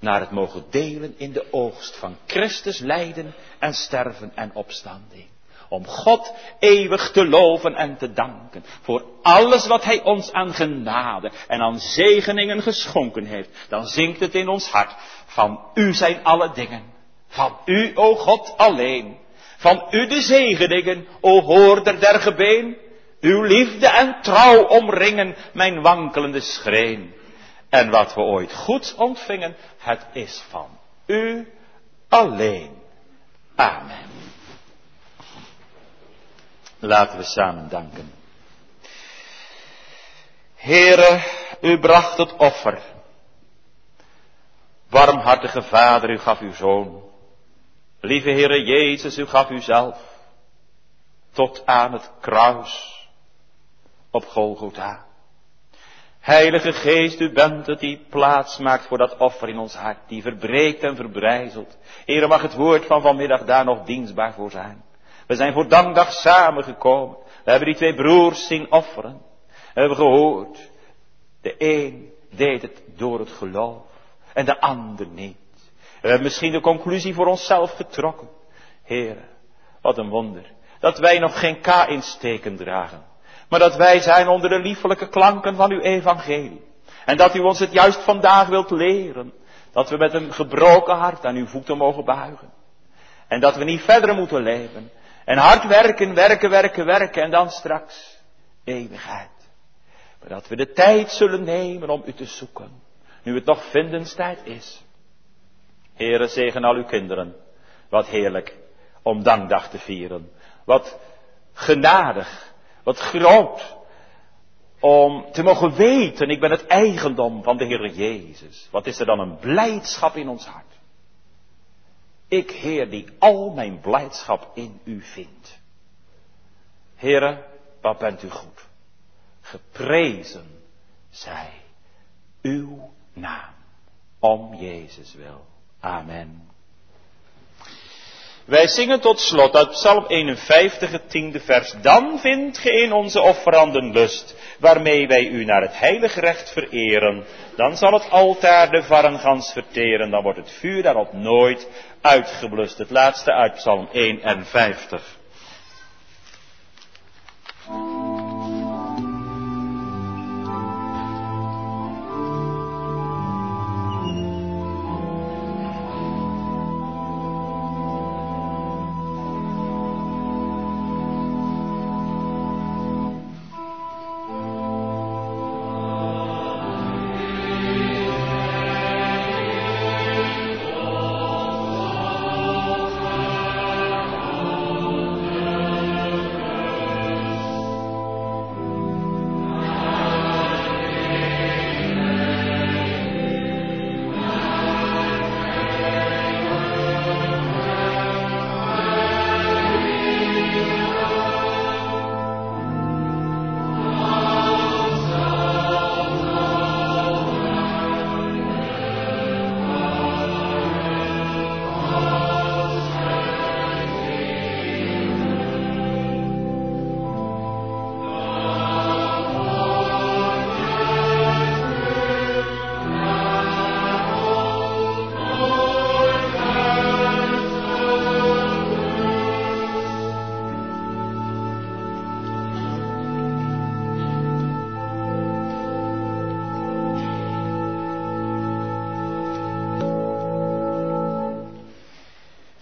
naar het mogen delen in de oogst van Christus lijden en sterven en opstanding. Om God eeuwig te loven en te danken voor alles wat Hij ons aan genade en aan zegeningen geschonken heeft. Dan zinkt het in ons hart. Van U zijn alle dingen. Van U, o God, alleen. Van U de zegeningen, o hoorder der gebeen. Uw liefde en trouw omringen mijn wankelende schreen. En wat we ooit goed ontvingen, het is van U alleen. Amen. Laten we samen danken. Heere, u bracht het offer. Warmhartige Vader, u gaf uw Zoon. Lieve Heere Jezus, u gaf uzelf. Tot aan het kruis op Golgotha. Heilige Geest, u bent het die plaats maakt voor dat offer in ons hart, die verbreekt en verbrijzelt. Heere, mag het woord van vanmiddag daar nog dienstbaar voor zijn. We zijn voor dankdag samengekomen. We hebben die twee broers zien offeren. We hebben gehoord. De een deed het door het geloof en de ander niet. We hebben misschien de conclusie voor onszelf getrokken. Heere, wat een wonder. Dat wij nog geen K in steken dragen. Maar dat wij zijn onder de liefelijke klanken van uw evangelie. En dat u ons het juist vandaag wilt leren. Dat we met een gebroken hart aan uw voeten mogen buigen. En dat we niet verder moeten leven. En hard werken, werken, werken, werken. En dan straks eeuwigheid. Maar dat we de tijd zullen nemen om u te zoeken. Nu het nog vindenstijd is. Heere, zegen al uw kinderen. Wat heerlijk om dankdag te vieren. Wat genadig wat groot. Om te mogen weten, ik ben het eigendom van de Heer Jezus. Wat is er dan een blijdschap in ons hart. Ik, Heer, die al mijn blijdschap in u vind. Heere, wat bent u goed. Geprezen zij uw naam. Om Jezus wil. Amen. Wij zingen tot slot uit Psalm 51, het tiende vers. Dan vindt ge in onze offeranden lust, waarmee wij u naar het heilige recht vereren. Dan zal het altaar de varengans verteren, dan wordt het vuur daarop nooit uitgeblust. Het laatste uit Psalm 51.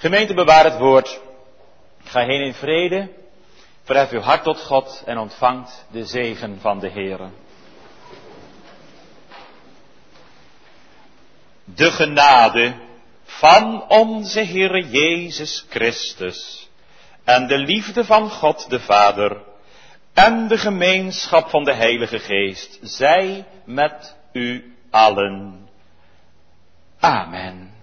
Gemeente bewaar het woord. Ga heen in vrede. Verhef uw hart tot God en ontvangt de zegen van de Heer. De genade van onze Heer Jezus Christus en de liefde van God de Vader en de gemeenschap van de Heilige Geest zij met u allen. Amen.